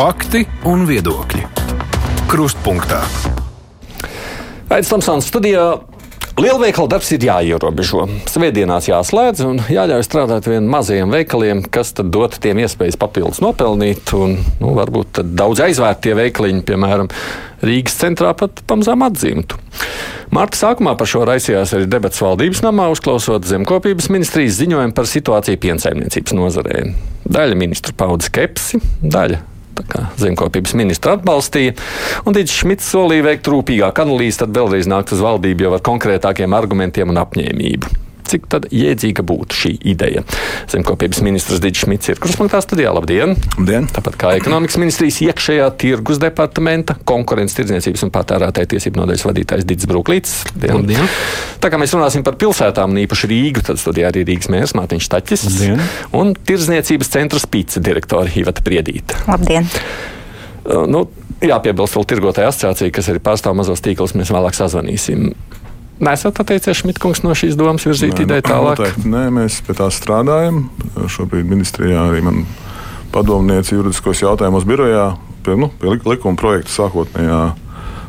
Fakti un viedokļi. Krustpunktā. Aizsmeļamies Tamsānas studijā. Lielveikala darbs ir jāierobežo. Svētdienās jāslēdz un jāļauj strādāt vien mazajiem veikaliem, kas tad dot tiem iespējas papildus nopelnīt. Un, nu, varbūt daudz aizvērti tie veikaliņi, piemēram, Rīgas centrā pat pamazām atzimtu. Marta sākumā par šo raisījās arī debats valdības namā, uzklausot zemkopības ministrijas ziņojumu par situāciju piensaimniecības nozarē. Daļa ministru pauda skepsi, daļa zemkopības ministra atbalstīja. Un Dīdžs Šmits solīja veikt rūpīgāku analīzi, tad vēlreiz nākt uz valdību jau ar konkrētākiem argumentiem un apņēmību. Cik tad jēdzīga būtu šī ideja? Zemkopības ministrs Digis Šmits ir kruspunktā studijā. Labdien! Labdien. Tāpat kā ekonomikas ministrijas iekšējā tirgus departamenta, konkurences tirdzniecības un patērētāju tiesību nodaļas vadītājs Digis Brūklīts. Labdien. Labdien. Tā kā mēs runāsim par pilsētām un īpaši Rīgu, tad studijā arī Rīgas mērs Mārtiņš Taķis Labdien. un tirdzniecības centra spīca direktora Hivata Priedīta. Labdien! Uh, nu, jāpiebilst vēl tirgotāja asociācija, kas arī pārstāv mazos tīklus, mēs vēlāk sazvanīsim. Nesat atteicies Šmitkungs no šīs domas virzīt nē, ideju tālāk? Noteikti, nē, mēs pie tā strādājam. Šobrīd ministrijā arī man padomniece juridiskos jautājumos birojā pie, nu, pie likuma projekta sākotnējā.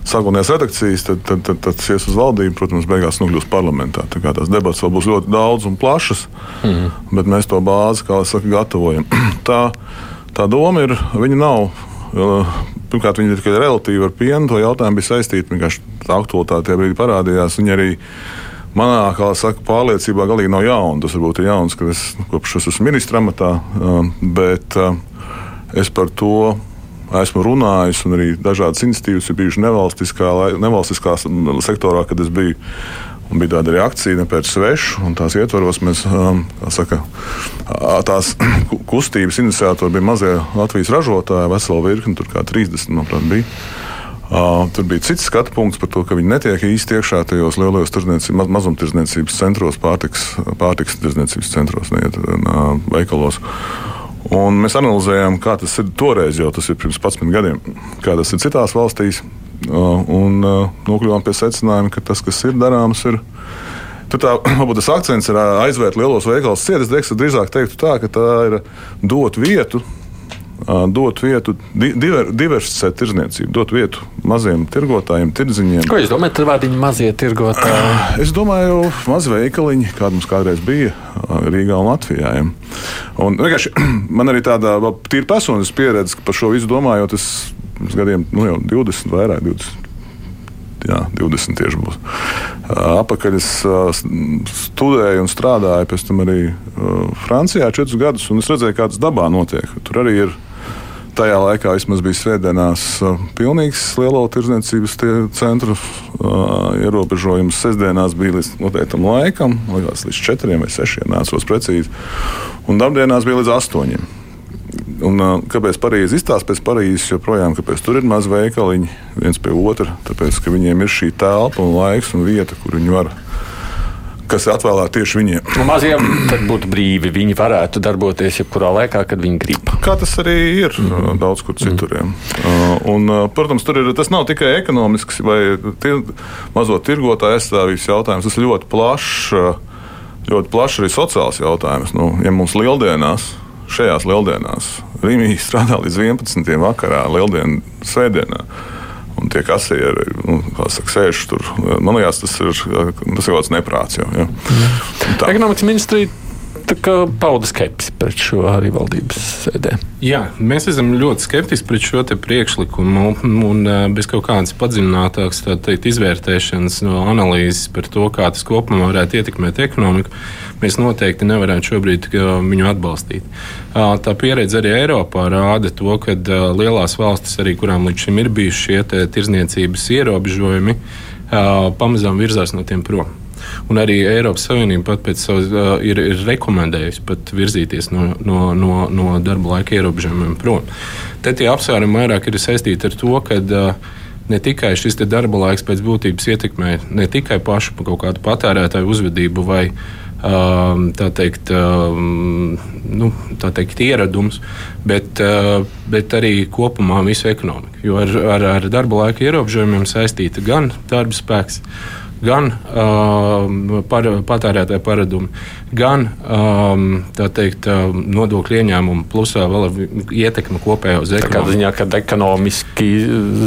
Sākotnējās redakcijas, tad, tad, tad, tad ies uz valdību, protams, beigās nokļūs parlamentā. Tā kā tās debatas vēl būs ļoti daudz un plašas, mm bet mēs to bāzi, kā jau saka, gatavojam. tā, tā doma ir, viņa nav Pirmkārt, viņi ir tikai relatīvi ar pienu. To jautājumu bija saistīti. Vienkārši tā aktualitāte tajā brīdī parādījās. Viņi arī manā saka, pārliecībā galīgi nav jauna. Tas varbūt ir jauns, ka es kopš es esmu ministra amatā, um, bet uh, es par to esmu runājis, un arī dažādas iniciatīvas ir bijušas nevalstiskā, nevalstiskā sektorā, kad es biju Un bija tāda arī akcija nepēc svešu, un tās ietvaros mēs um, saka, tās kustības iniciatori bija mazie Latvijas ražotāji, vesela virkne, tur kā 30, manuprāt, bija. Uh, tur bija cits skatu punkts par to, ka viņi netiek īsti iekšā tajos lielajos maz, mazumtirdzniecības centros, pārtiks, pārtiks tirdzniecības centros, neiet uh, veikalos. Un mēs analizējām, kā tas ir toreiz, jau tas ir pirms 11 gadiem, kā tas ir citās valstīs. Un nokļuvām pie secinājuma, ka tas, kas ir darāms, ir. Tur tā, varbūt tas akcents ir aizvērt lielos veikalus cietas. Es drīzāk teiktu tā, ka tā ir dot vietu dot vietu, diver, diversificēt tirdzniecību, dot vietu maziem tirgotājiem, tirdziņiem. Ko jūs domājat par vārdiņu mazie tirgotāji? Es domāju, mazi veikaliņi, kāda mums kādreiz bija Rīgā un Latvijā. Un, man arī tāda tīra personiska pieredze, ka par šo visu domājot, es pirms gadiem, nu jau 20, vairāk 20. Jā, 20 tieši būs. Apakaļ studēju un strādāju pēc tam arī Francijā 4 gadus, un es redzēju, kā tas dabā notiek. Tur arī ir tajā laikā vismaz bija svētdienās pilnīgs lielo tirdzniecības centru ierobežojums. Sestdienās bija līdz noteiktam laikam, līdz 4 vai 6, neatceros precīzi, un darbdienās bija līdz 8. Un, kāpēc Parīzē izstāsta pēc Parīzes joprojām, kāpēc tur ir maz veikaliņi viens pie otra? Tāpēc, ka viņiem ir šī telpa un laiks un vieta, kur viņi var kas ir atvēlēta tieši viņiem. Nu, maziem būtu brīvi. Viņi varētu darboties jebkurā laikā, kad viņi grib. Kā tas arī ir mm. daudz kur citur. Mm. Un, protams, ir, tas nav tikai ekonomisks vai tir, mazo tirgotāju aizstāvības jautājums. Tas ir ļoti plašs, ļoti plašs arī sociāls jautājums. Nu, ja mums lieldienās šajās lieldienās. Rīgā strādā līdz 11. vakarā, lieldienu svētdienā. Un tie kasieri, nu, saka, sēž tur. Man liekas, tas ir, tas ir kaut kāds neprāts. Jau, ja. Ekonomikas ministrija pauda skepsi pret šo arī valdības sēdē. Jā, mēs esam ļoti skeptiski pret šo priekšlikumu un bez kaut kādas padziļinātākas teikt, izvērtēšanas no analīzes par to, kā tas kopumā varētu ietekmēt ekonomiku. Mēs noteikti nevarētu šobrīd viņu atbalstīt. Tā pieredze arī Eiropā rāda to, ka lielās valstis, arī kurām līdz šim ir bijuši šie tirzniecības ierobežojumi, pamazām virzās no tiem prom. Un arī Eiropas Savienība pat pēc savas uh, ir, ir rekomendējusi pat virzīties no, no, no, no darba laika ierobežojumiem prom. Te tie apsvērumi vairāk ir saistīti ar to, ka uh, ne tikai šis darba laiks pēc būtības ietekmē ne tikai pašu kaut kādu patērētāju uzvedību vai tā teikt, nu, tā teikt ieradums, bet, bet arī kopumā visu ekonomiku. Jo ar, ar, ar darba laika ierobežojumiem saistīta gan darba spēks, gan um, par, patērētāju paradumi, gan um, teikt, um, nodokļu ieņēmumu, plus vēl ietekme kopējā uz ekonomiku. Kādā ziņā, kad ekonomiski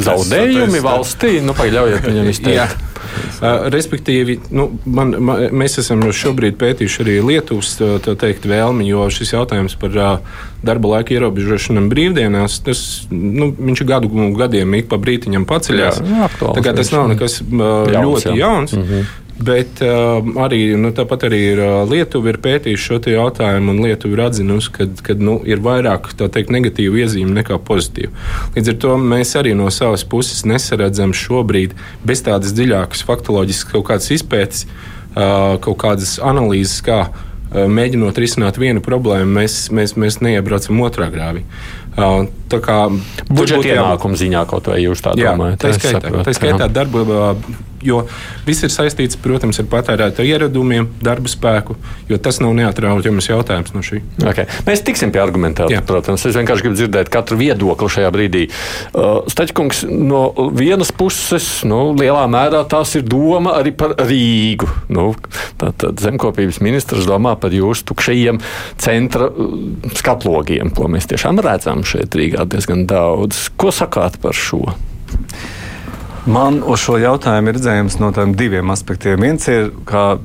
zaudējumi valstī, nu, pagaļaujiet viņam izteikt. Uh, respektīvi, nu, man, man, mēs esam šobrīd pētījuši arī Lietuvas teikt, vēlmi, jo šis jautājums par uh, darba laika ierobežošanu brīvdienās, tas nu, viņš gadu gadiem ik pa brītiņam paceļās. Jā, aktuāls, tas nav nekas uh, jauns, ļoti jā. jauns. Mm -hmm. Bet uh, arī, nu, tāpat arī ir, uh, Lietuva ir pētījusi šo jautājumu, un Lietuva ir atzinusi, ka, ka nu, ir vairāk teikt, negatīvu iezīmi nekā pozitīvu. Līdz ar to mēs arī no savas puses nesaredzam šobrīd bez tādas dziļākas faktoloģiskas kaut kādas izpētes, uh, kaut kādas analīzes, kā mēģinot risināt vienu problēmu, mēs, mēs, mēs neiebraucam otrā grāvī. Tā kā budžeta ienākuma ziņā kaut vai jūs tā domājat? Tā skaitā, tā skaitā darba jo viss ir saistīts, protams, ar patērētāju ieradumiem, darba spēku, jo tas nav neatraujams jautājums no šī. Okay. Mēs tiksim pie argumentiem, protams. Es vienkārši gribu dzirdēt katru viedokli šajā brīdī. Uh, Staķkungs, no vienas puses, nu, lielā mērā tās ir doma arī par Rīgu. Nu, Tātad zemkopības ministrs domā par jūsu tukšajiem centra uh, skatlogiem, ko mēs tiešām redzam šeit Rīgā diezgan daudz. Ko sakāt par šo? Man uz šo jautājumu ir redzējums no tādiem diviem aspektiem. Viens ir, kā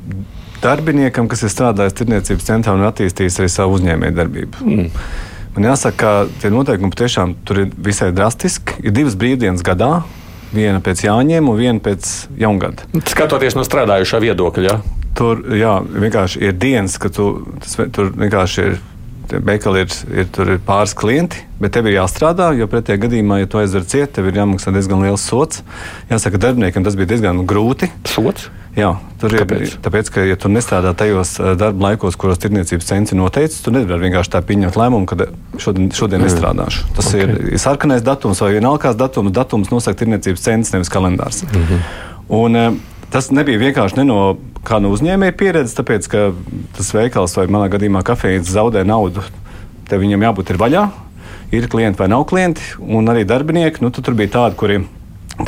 darbiniekam, kas ir strādājis tirniecības centrā un attīstījis arī savu uzņēmējdarbību. Mm. Man jāsaka, ka tie noteikumi tiešām tur ir visai drastiski. Ir divas brīvdienas gadā, viena pēc jāņem un viena pēc jaungada. Skatoties no strādājušā viedokļa, jā. Tur jā, vienkārši ir dienas, ka tu, tas, tur vienkārši ir veikali ir, ir, ir pāris klienti, bet tev ir jāstrādā, jo pretējā gadījumā, ja tu aizver ciet, tev ir jāmaksā diezgan liels sots. Jāsaka, darbiniekam tas bija diezgan grūti. Sots? Jā, tur Kāpēc? ir. Tāpēc, ka, ja tu nestrādā tajos darba laikos, kuros tirdzniecības centri noteicis, tu nevari vienkārši tā pieņemt lēmumu, ka šodien, šodien nestrādāšu. Tas okay. ir sarkanais datums vai vienalgās datums. Datums nosaka tirdzniecības centrs, nevis kalendārs. Mm -hmm. Un, tas nebija vienkārši ne no no uzņēmēja pieredzes, tāpēc ka tas veikals vai manā gadījumā kafejnīca zaudē naudu. Tev viņam jābūt ir vaļā, ir klienti vai nav klienti, un arī darbinieki. Nu, tur bija tādi, kuriem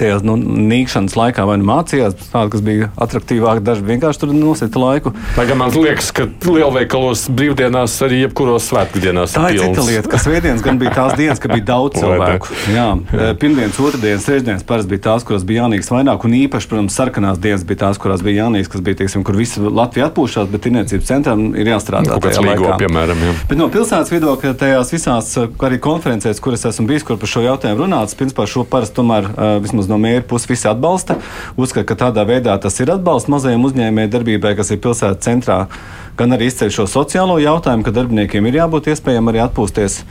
tajā nu, nīkšanas laikā vai nu mācījās, tāda, kas bija attraktīvāka, daži vienkārši tur nosita laiku. Lai gan man liekas, ka lielveikalos brīvdienās arī jebkuros svētdienās tā ir pilns. cita lieta, ka svētdienas gan bija tās dienas, kad bija daudz cilvēku. Jā, Jā. Pirmdienas, otrdienas, trešdienas parasti bija tās, kurās bija jānīgs vairāk, un īpaši, protams, sarkanās dienas bija tās, kurās bija jānīgs, kas bija, teiksim, kur visi Latvija atpūšās, bet tirniecības centram ir jāstrādā. Kāds līgo, piemēram. Jā. Bet no pilsētas viedokļa tajās visās arī konferencēs, kuras esmu bijis, kur par šo jautājumu runāts, principā šo parasti tomēr vismaz vismaz no mēra puses visi atbalsta. Uzskata, ka tādā veidā tas ir atbalsts mazajiem uzņēmēju darbībai, kas ir pilsētas centrā, gan arī izceļ šo sociālo jautājumu, ka darbiniekiem ir jābūt iespējām arī atpūsties.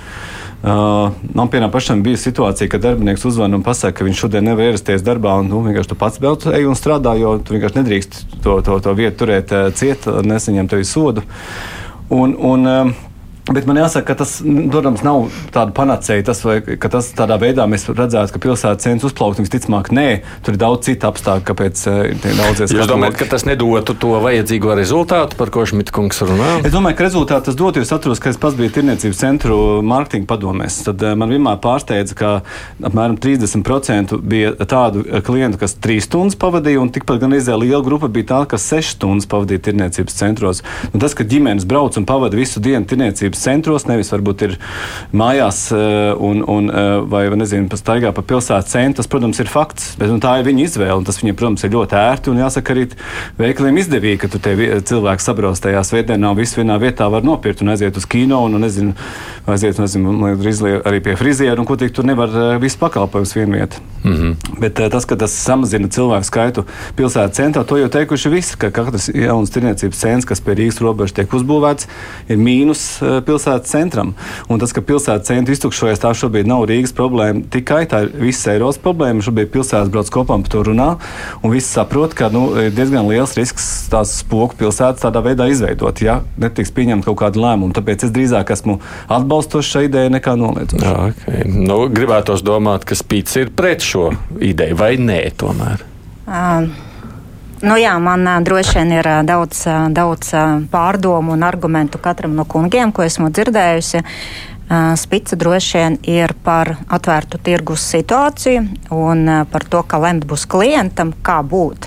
Uh, man pienāca pašam bija situācija, kad darbinieks uzzvanīja un pasaka, ka viņš šodien nevar ierasties darbā. Un, nu, vienkārši tu pats brauc, ej un strādā, jo tu vienkārši nedrīkst to, to, to vietu turēt uh, ciet, nesaņemt tevi sodu. Un, un, uh, Bet man jāsaka, ka tas, protams, nav tāda panacēja. Tas, vai, ka tas tādā veidā mēs redzētu, ka pilsētas cenas uzplaukt, visticamāk, nē, tur ir daudz citu apstākļu, kāpēc eh, daudzies. Jūs domājat, ka tas nedotu to vajadzīgo rezultātu, par ko Šmita kungs runā? Es domāju, ka rezultātu tas dotu, jo es atceros, ka es pats biju tirniecības centru mārketinga padomēs. Tad eh, man vienmēr pārsteidza, ka apmēram 30% bija tādu eh, klientu, kas 3 stundas pavadīja, un tikpat gan izdeja liela grupa bija tā, kas 6 stundas pavadīja tirniecības centros. Un tas, ka ģimenes brauc un pavada visu dienu tirniecības centros, nevis varbūt ir mājās eh, un, un, eh, vai, nezinu, pastaigā pa pilsētas centru. Tas, protams, ir fakts, bet nu, tā ir viņa izvēle. Tas viņam, protams, ir ļoti ērti un jāsaka arī veikaliem izdevīgi, ka tu te cilvēks sabrauc tajā svētdienā un visu vienā vietā var nopirkt un aiziet uz kino un, nezinu, aiziet nezinu, arī pie friziera un ko tik tur nevar eh, visu pakalpojumus vienu vietu. Mm -hmm. Bet tas, ka tas samazina cilvēku skaitu pilsētas centrā, to jau teikuši visi, ka katrs jauns tirniecības centrs, kas pie Rīgas robežas tiek uzbūvēts, ir mīnus pilsētas centram. Un tas, ka pilsētas centra iztukšojas, tā šobrīd nav Rīgas problēma tikai tā ir visas Eiropas problēma. Šobrīd pilsētas brauc kopā par to runā. Un visi saprot, ka nu, ir diezgan liels risks tās spoku pilsētas tādā veidā izveidot, ja netiks pieņemta kaut kāda lēmuma. Tāpēc es drīzāk esmu atbalstošs šai idejai nekā noliedzošs. Okay. Nu, gribētos domāt, ka Spīts ir pret šo ideju vai nē, tomēr. Um. Nu jā, man uh, droši vien ir uh, daudz, uh, daudz uh, pārdomu un argumentu katram no kungiem, ko esmu dzirdējusi. Uh, Spica droši vien ir par atvērtu tirgus situāciju un uh, par to, ka lemt būs klientam, kā būt.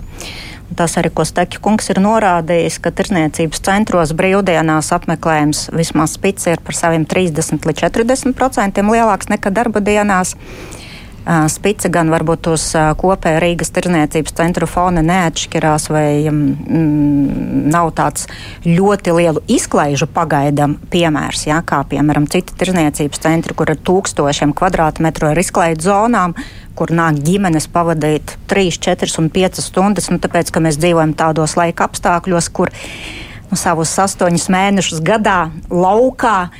Tas arī, ko Steķa kungs ir norādījis, ka tirzniecības centros brīvdienās apmeklējums vismaz spits ir par saviem 30 līdz 40 procentiem lielāks nekā darba dienās. Spice gan varbūt uz kopēja Rīgas tirzniecības centru fona neatšķirās vai mm, nav tāds ļoti lielu izklaižu pagaidam piemērs, jā, kā piemēram citi tirzniecības centri, kur ir tūkstošiem kvadrātmetru ar izklaidu zonām, kur nāk ģimenes pavadīt 3, 4 un 5 stundas, nu, tāpēc, ka mēs dzīvojam tādos laika apstākļos, kur nu, savus astoņus mēnešus gadā laukā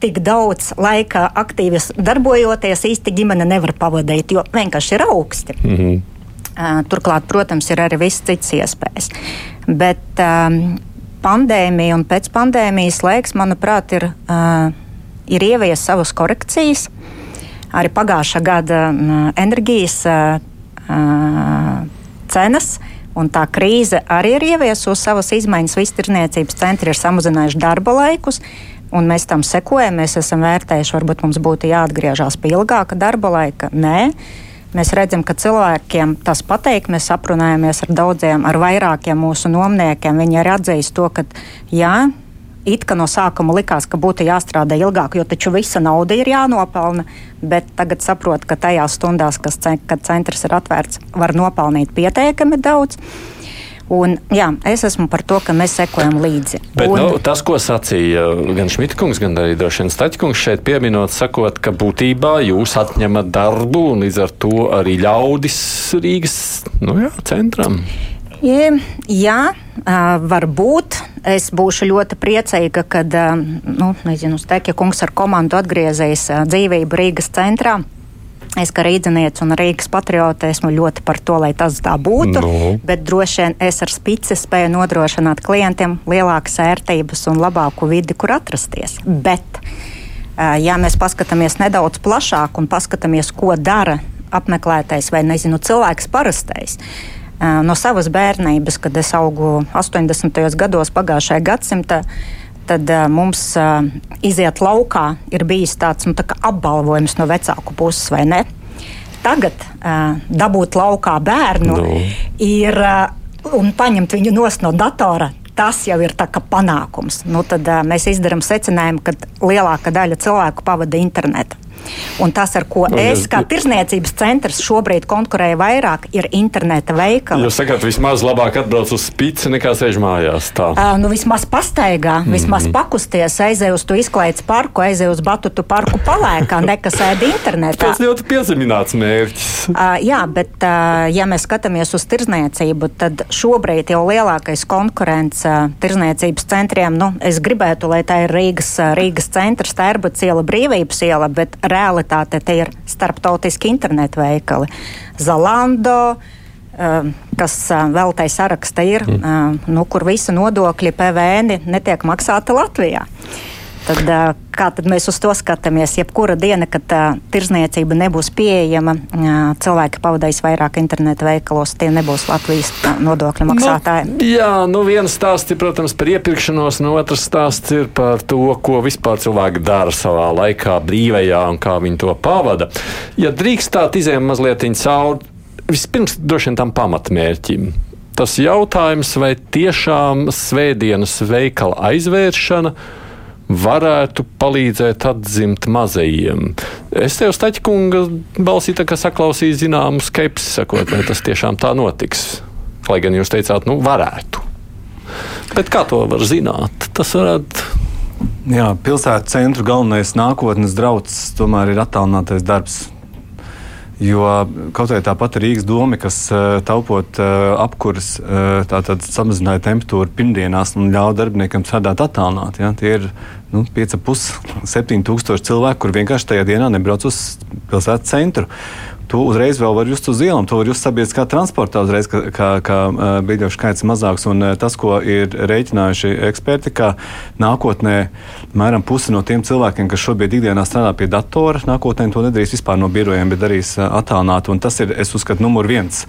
tik daudz laika aktīvi darbojoties, īsti ģimene nevar pavadīt, jo vienkārši ir augsti. Mm -hmm. uh, turklāt, protams, ir arī viss cits iespējas. Bet um, pandēmija un pēc pandēmijas laiks, manuprāt, ir, uh, ir ievies savas korekcijas. Arī pagājušā gada uh, enerģijas uh, uh, cenas. Un tā krīze arī ir ieviesusi savas izmaiņas. Visi tirniecības centri ir samazinājuši darba laikus, un mēs tam sekojam. Mēs esam vērtējuši, varbūt mums būtu jāatgriežas pie ilgāka darba laika. Nē. Mēs redzam, ka cilvēkiem tas patīk. Mēs aprunājamies ar daudziem, ar vairākiem mūsu nomniekiem. Viņi arī atzīst to, ka jā, it kā no sākuma likās, ka būtu jāstrādā ilgāk, jo taču visa nauda ir jānopelna. Bet tagad saprotu, ka tajās stundās, kas, kad centrs ir atvērts, var nopelnīt pietiekami daudz. Un, jā, es esmu par to, ka mēs sekojam līdzi. Bet, un, nu, tas, ko sacīja gan Šmitkungs, gan arī droši vien Staķkungs šeit pieminot, sakot, ka būtībā jūs atņemat darbu un līdz ar to arī ļaudis Rīgas nu jā, centram. Jā, varbūt. Es būšu ļoti priecīga, kad, nu, nezinu, Stekja kungs ar komandu atgriezīsies dzīvību Rīgas centrā. Es kā rīznieks un Rīgas patriote esmu ļoti par to, lai tas tā būtu. No. Nu. Bet droši vien es ar spici spēju nodrošināt klientiem lielākas ērtības un labāku vidi, kur atrasties. Bet, ja mēs paskatāmies nedaudz plašāk un paskatāmies, ko dara apmeklētais vai nezinu, cilvēks parastais. No savas bērnības, kad es augu 80. gados pagājušajā gadsimtā, tad uh, mums uh, iziet laukā ir bijis tāds nu, tā apbalvojums no vecāku puses, vai ne? Tagad uh, dabūt laukā bērnu no. Nu. ir uh, un paņemt viņu no datora. Tas jau ir panākums. Nu, tad uh, mēs izdarām secinājumu, ka lielākā daļa cilvēku pavada internetu. Un tas, ar ko nu, es kā tirzniecības centrs šobrīd konkurēju vairāk, ir interneta veikali. Jūs sakāt, vismaz labāk atbrauc uz spīci nekā sēž mājās. Tā. Uh, nu, vismaz pastaigā, mm -hmm. vismaz pakusties, aizej uz to izklaides parku, aizej uz batutu parku palēkā, nekas ēd internetā. Tas ļoti piezemināts mērķis. Uh, jā, bet uh, ja mēs skatāmies uz tirzniecību, tad šobrīd jau lielākais konkurents uh, tirzniecības centriem, nu, es gribētu, lai tā ir Rīgas, Rīgas centrs, Tērbuts iela, Brīvības iela, bet realitāte te ir starptautiski internetu veikali. Zalando, um, kas uh, vēl tai saraksta ir, mm. Uh, nu, kur visi nodokļi, PVN netiek maksāti Latvijā. Tad, kā tad mēs uz to skatāmies? Jebkura diena, kad tirzniecība nebūs pieejama, cilvēki pavadīs vairāk interneta veikalos, tie nebūs Latvijas nodokļu maksātāji. Nu, jā, nu viens stāsts ir, protams, par iepirkšanos, no otrs stāsts ir par to, ko vispār cilvēki dara savā laikā brīvajā un kā viņi to pavada. Ja drīkstāt izējām mazliet cauri, vispirms droši vien tam pamatmērķim. Tas jautājums, vai tiešām svētdienas veikala aizvēršana varētu palīdzēt atzimt mazajiem. Es tev, Staķkunga, balsī saklausīju zināmu skepsi, sakot, vai tas tiešām tā notiks. Lai gan jūs teicāt, nu, varētu. Bet kā to var zināt? Tas varētu. Jā, pilsētas centra galvenais nākotnes draugs tomēr ir attālinātais darbs. Jo kaut arī tāpat Rīgas doma, kas eh, taupot eh, apkurss, eh, tātad samazināja temperatūru pirmdienās un ļauj darbiniekiem strādāt attālināti. Ja? Tie ir nu, 5,5, 7 tūkstoši cilvēku, kur vienkārši tajā dienā nebrauc uz pilsētas centru to uzreiz vēl var just uz ielām, to var just sabiedriskā transportā uzreiz, ka, ka, ka biļešu skaits mazāks. Un tas, ko ir rēķinājuši eksperti, ka nākotnē mēram pusi no tiem cilvēkiem, kas šobrīd ikdienā strādā pie datora, nākotnē to nedarīs vispār no birojiem, bet darīs attālināti. Un tas ir, es uzskatu, numur viens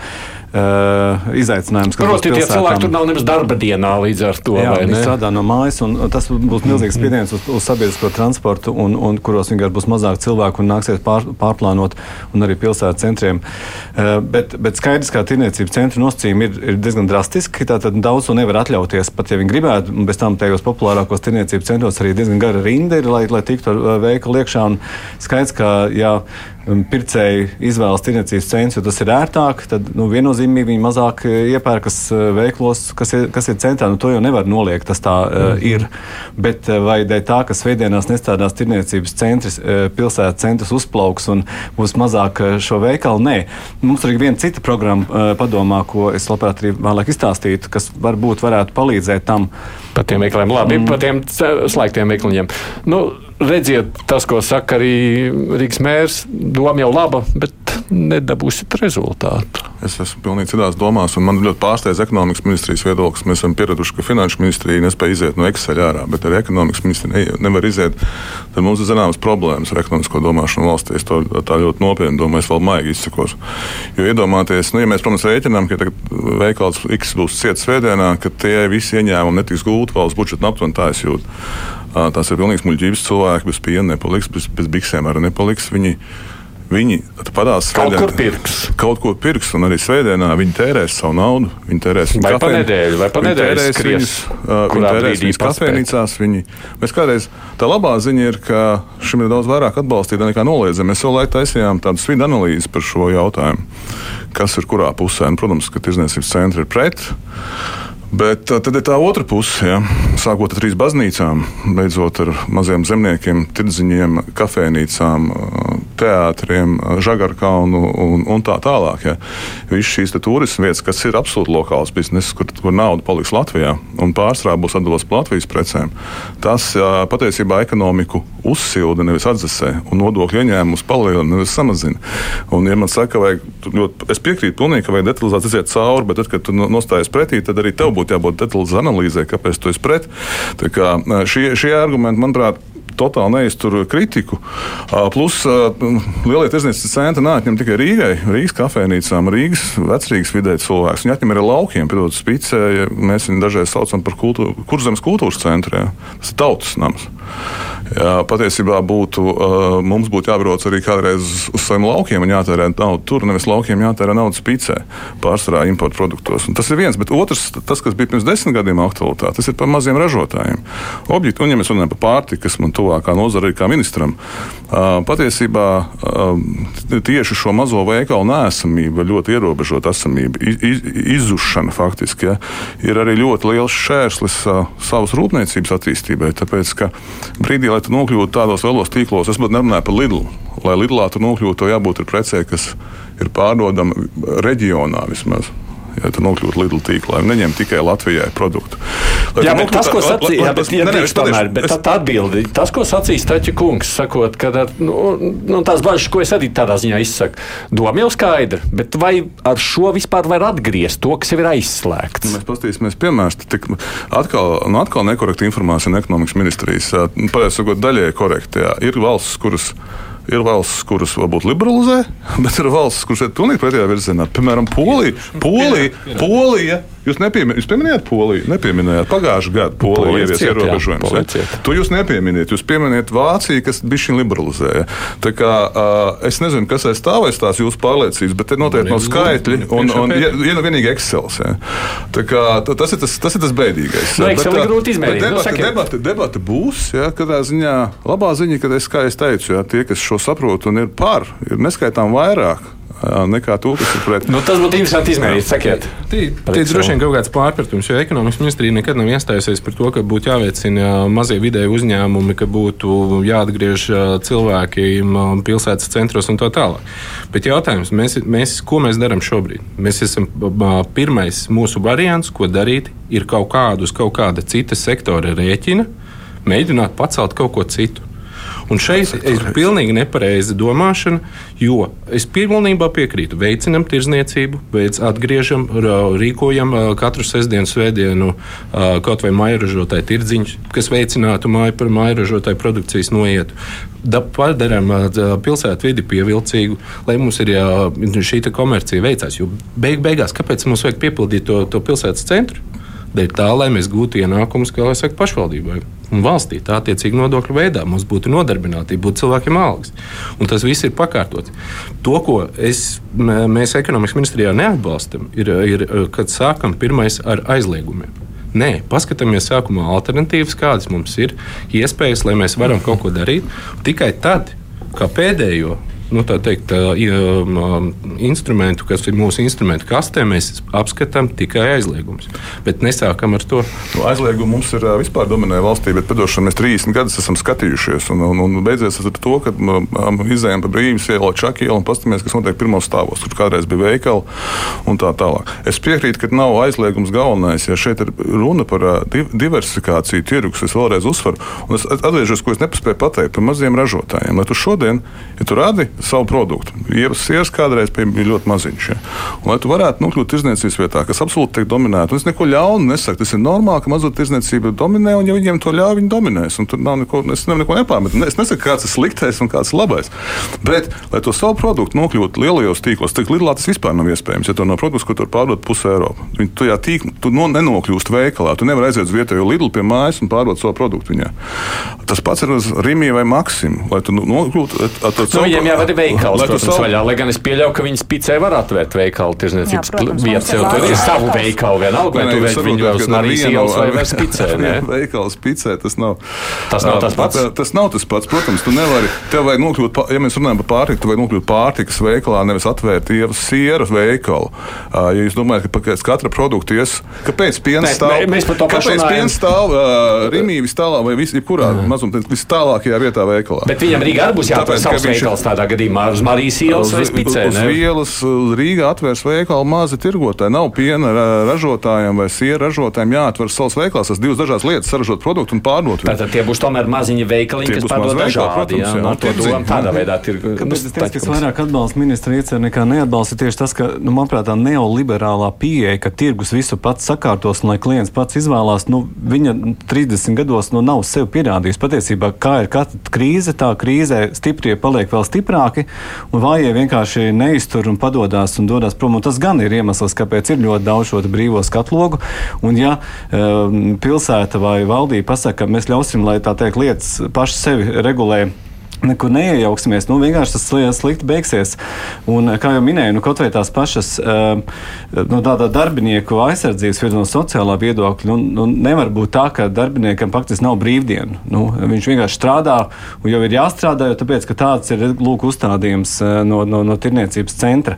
uh, izaicinājums. Proti, tie cilvēki tur nav nemaz darba dienā līdz ar to. Jā, viņi strādā no mājas, un tas būs milzīgs spiediens uz, uz sabiedrisko transportu, un, un kuros vienkārši būs mazāk cilvēku un nāksies pār, pārplānot, un arī pilsētā centriem. Bet, bet skaidrs, ka tirniecības centra nosacījumi ir, ir diezgan drastiski. Tātad daudz to nevar atļauties, pat ja viņi gribētu. Bez tam tajos populārākos tirniecības centros arī diezgan gara rinda ir, lai, lai tiktu ar veikalu iekšā. Skaidrs, ka jā, pircēji izvēlas tirniecības cenas, jo tas ir ērtāk, tad nu, viennozīmīgi viņi mazāk e, iepērkas e, veiklos, kas ir, kas ir centrā. Nu, to jau nevar noliegt, tas tā mm. uh, ir. Bet vai dēļ tā, ka svētdienās nestrādās tirniecības centrs, pilsētas centrs uzplauks un būs mazāk šo veikalu? Nē. Mums ir viena cita programma uh, padomā, ko es labprāt arī vēlāk izstāstītu, kas varbūt varētu palīdzēt tam. Par tiem veikaliem, labi, mm. par tiem slēgtiem veikaliņiem. Nu, redziet, tas, ko saka arī Rīgas mērs, doma jau laba, bet nedabūsiet rezultātu. Es esmu pilnīgi citās domās, un man ļoti pārsteidz ekonomikas ministrijas viedoklis. Mēs esam pieraduši, ka finanšu ministrija nespēja iziet no Excel ārā, bet arī ekonomikas ministrija nevar iziet. Tad mums ir zināmas problēmas ar ekonomisko domāšanu valstī. Es to tā ļoti nopietni domāju, es vēl maigi izsakos. Jo iedomājieties, nu, ja mēs, protams, rēķinām, ka veikals X būs ciets svētdienā, ka tie visi ieņēmumi netiks gūti valsts budžeta aptuveni tā es jūtu. Tās ir pilnīgs muļķības cilvēki, bez piena nepaliks, bez, bez biksēm arī nepaliks. Viņi, Viņi padās kaut kur pirks. Kaut ko pirks, un arī svētdienā viņi tērēs savu naudu. Viņi tērēs vai pa nedēļu, vai pa nedēļu skries. Viņus, viņi tērēs viņus kafejnīcās. Viņi, mēs kādreiz, tā labā ziņa ir, ka šim ir daudz vairāk atbalstīta nekā noliedzama. Mēs jau laiku taisījām tādu svidu analīzi par šo jautājumu, kas ir kurā pusē. Un, protams, ka tirzniecības centri ir pret. Bet tad ir tā otra puse, ja? sākot ar trīs baznīcām, beidzot ar maziem zemniekiem, tirdziņiem, kafejnīcām, teātriem, žagarkaunu un, un tā tālāk. Ja? Visas šīs turisma vietas, kas ir absolūti lokāls bizness, kur, kur nauda paliks Latvijā un pārstrāde būs atdevusi par Latvijas precēm, tas patiesībā ekonomiku uzsilda, nevis atdzesē, un nodokļu ieņēmumus palielina, nevis samazina. Un, ja man saka, vajag, ļoti, es piekrītu pilnīgi, ka vajag detalizēt iziet cauri, bet tad, kad tu nostājies pretī, tad arī tev būtu jābūt detalizētai analīzē, kāpēc tu esi pret. Kā, šie, šie argumenti, manuprāt, totāli neiztur kritiku. Plus lielie tirdzniecības centri neatņem tikai Rīgai, Rīgas kafejnīcām, Rīgas vecrīgas vidē cilvēks. Viņi atņem arī laukiem, piedod spicē, ja mēs viņu dažreiz saucam par kultūru, kurzemes kultūras centru. Jā. Tas ir tautas nams. Jā, patiesībā būtu, mums būtu jābrauc arī kādreiz uz saviem laukiem un jātērē naudu tur, nevis laukiem jātērē naudu spicē, pārsvarā importu produktos. Un tas ir viens, bet otrs, tas, kas bija pirms desmit gadiem aktualitāte, tas ir par maziem ražotājiem. Objekti, un ja mēs runājam par pārtiku, kas man tuvākā nozara ir kā ministram, patiesībā tieši šo mazo veikalu nēsamība, ļoti ierobežota esamība, izzušana faktiski, ja, ir arī ļoti liels šērslis savas rūpniecības attīstībai. Tāpēc, ka brīdī, lai tu nokļūtu tādos lielos tīklos, es pat nerunāju par Lidlu. Lai Lidlā tur nokļūtu, jābūt precē, kas ir pārdodama reģionā vismaz ja tu nokļūtu Lidl tīklā. Neņem tikai Latvijai produktu. Lai jā, bet tas, ko sacīja, bet, tā atbildi, tas, ko sacīja Staķa kungs, sakot, ka nu, nu, tās bažas, ko es arī tādā ziņā izsaku, doma jau skaidra, bet vai ar šo vispār var atgriezt to, kas jau ir aizslēgts? Nu, mēs paskatīsimies piemērus, tik atkal, nu, atkal nekorekta informācija no ekonomikas ministrijas. Pareizi sakot, daļai korekti. Jā. Ir valsts, kuras Ir valsts, kuras varbūt liberalizē, bet ir valsts, kuras ir pilnīgi pretējā virzienā. Piemēram, Polija. Polija, Polija Jūs, nepiemin, jūs pieminējāt Poliju, nepieminējāt pagājušā gada Poliju ievies ierobežojumus. To jūs nepieminiet. Jūs pieminējat Vāciju, kas bija šī liberalizēja. Tā kā, uh, es nezinu, kas aiz tā vai tās jūsu pārliecības, bet te noteikti nav skaitļi un, un, un ja nu vienīgi Excel. Ja? Tā kā, tas, ir tas, tas ir tas bēdīgais. No, Excel ir grūti izmērīt. Nu, debata, debata, debata būs, ja, kādā ziņā labā ziņa, ka es, kā es teicu, ja, tie, kas šo saprot un ir par, ir neskaitām vairāk nekā ir pret. Nu, tas būtu interesanti izmērīt. Sakiet, tie droši vien kaut kāds pārpratums, jo ekonomikas ministrija nekad nav iestājusies par to, ka būtu jāveicina mazie vidēji uzņēmumi, ka būtu jāatgriež cilvēki pilsētas centros un tā tālāk. Bet jautājums, mēs, mēs, ko mēs darām šobrīd? Mēs esam pirmais mūsu variants, ko darīt, ir kaut kādu uz kaut kāda cita sektora rēķina, mēģināt pacelt kaut ko citu. Un šeit ir pilnīgi nepareiza domāšana, jo es pilnībā piekrītu. Veicinam tirzniecību, veic, atgriežam, rīkojam katru sestdienu, svētdienu kaut vai mairažotāju tirdziņus, kas veicinātu māju par mairažotāju produkcijas noietu. Padarām pilsētu vidi pievilcīgu, lai mums ir jā, šī komercija veicās. Jo beig beigās, kāpēc mums vajag piepildīt to, to pilsētas centru? Dēļ tā, lai mēs gūtu ienākumus, kā jau saka, pašvaldībai. un valstī. Tā attiecīgi nodokļu veidā mums būtu nodarbinātība, būtu cilvēkiem algas. Un tas viss ir pakārtots. To, ko es, mēs ekonomikas ministrijā neatbalstam, ir, ir kad sākam pirmais ar aizliegumiem. Nē, paskatāmies sākumā alternatīvas, kādas mums ir iespējas, lai mēs varam kaut ko darīt. Tikai tad, kā pēdējo nu, teikt, um, instrumentu, kas ir mūsu instrumentu kastē, mēs apskatām tikai aizliegumus. Bet nesākam ar to. Nu, aizliegumu mums ir vispār dominē valstī, bet padošana mēs 30 gadus esam skatījušies. Un, un, un beidzies ar to, ka um, izējām pa brīvības ielu, čaki ielu un paskatāmies, kas notiek pirmos stāvos, kur kādreiz bija veikali un tā tālāk. Es piekrītu, ka nav aizliegums galvenais, ja šeit ir runa par diversifikāciju tirgus. Es vēlreiz uzsveru, un es atgriežos, ko es nepaspēju pateikt par maziem ražotājiem. Lai tu šodien, ja tu rādi savu produktu. Sieras kādreiz bija ļoti maziņš. Ja. Un, lai tu varētu nokļūt tirdzniecības vietā, kas absolūti tiek dominēta, un es neko ļaunu nesaku, tas ir normāli, ka mazo tirdzniecība dominē, un ja viņiem to ļauj, viņi dominēs. Tur nav neko, es nevaru neko nepārmetu. Es nesaku, kāds ir sliktais un kāds ir labais. Bet, lai to savu produktu nokļūtu lielajos tīklos, tad Lidlā tas vispār nav iespējams. Ja to nav produkts, ko tur pārdod pusē Eiropā, viņi tajā tīklā, tu no, nenokļūst veikalā. Tu nevari aiziet uz vietējo Lidlu pie mājas un pārdot savu produktu viņā. Tas pats ir uz Rīgā vai Maksimu. Lai tu nokļūtu ar to savu ir veikals, protams, savu... vaļā. Lai gan es pieļauju, ka viņas picē var atvērt veikalu tirzniecības vietas, jo tur ir savu veikalu vienalga, vai tu veidi viņu uz Marijas ielas vai vēl spicē. Veikals spicē, tas nav. Tas nav tas pats. Tas nav tas pats, protams, tu nevari, tev vajag nokļūt, ja mēs runājam par pārtiku, tu vajag nokļūt pārtikas veikalā, nevis atvērt ievas sieru veikalu. Ja jūs domājat, ka pēc katra produkta ies, kāpēc piens stāv? Mēs par to Kāpēc piens stāv Rimī vis tālāk vai vis, jebkurā mazumtirdzniecības vis tālākajā vietā veikalā? Bet viņam Rīgā arī būs jāatver savs veikals tādā gadījumā gadījumā uz Marijas ielas vai Spicē. Uz, uz ielas Rīgā atvērs veikalu mazi tirgotāji. Nav piena ražotājiem vai siera ražotājiem jāatver savs veikals. Tas divas dažādas lietas - saražot produktu un pārdot. Tātad tie būs tomēr maziņi veikaliņi, kas pārdod dažādi. Jā, jā, no to domām tādā veidā tirgu. Kāpēc es teicu, ka vairāk atbalsta ministra iecer nekā neatbalsta tieši tas, ka, nu, manuprāt, tā neoliberālā pieeja, ka tirgus visu pats sakārtos un lai klients pats izvēlās, nu, viņa 30 gados nu, nav sev pierādījis. Patiesībā, kā ir katra krīze, tā krīzē stiprie paliek vēl stiprāki vājāki, un vājie vienkārši neiztur un padodas un dodas prom. Un tas gan ir iemesls, kāpēc ir ļoti daudz šo brīvo skatlogu. Un, ja um, pilsēta vai valdība pasaka, ka mēs ļausim, lai tā teikt, lietas paši sevi regulē nekur neiejauksimies. Nu, vienkārši tas slikti beigsies. Un, kā jau minēju, nu, kaut vai tās pašas no nu, darbinieku aizsardzības no sociālā viedokļa, nu, nu, nevar būt tā, ka darbiniekam faktiski nav brīvdienu. Nu, viņš vienkārši strādā un jau ir jāstrādā, jo tāpēc, tāds ir lūk uzstādījums no, no, no tirniecības centra.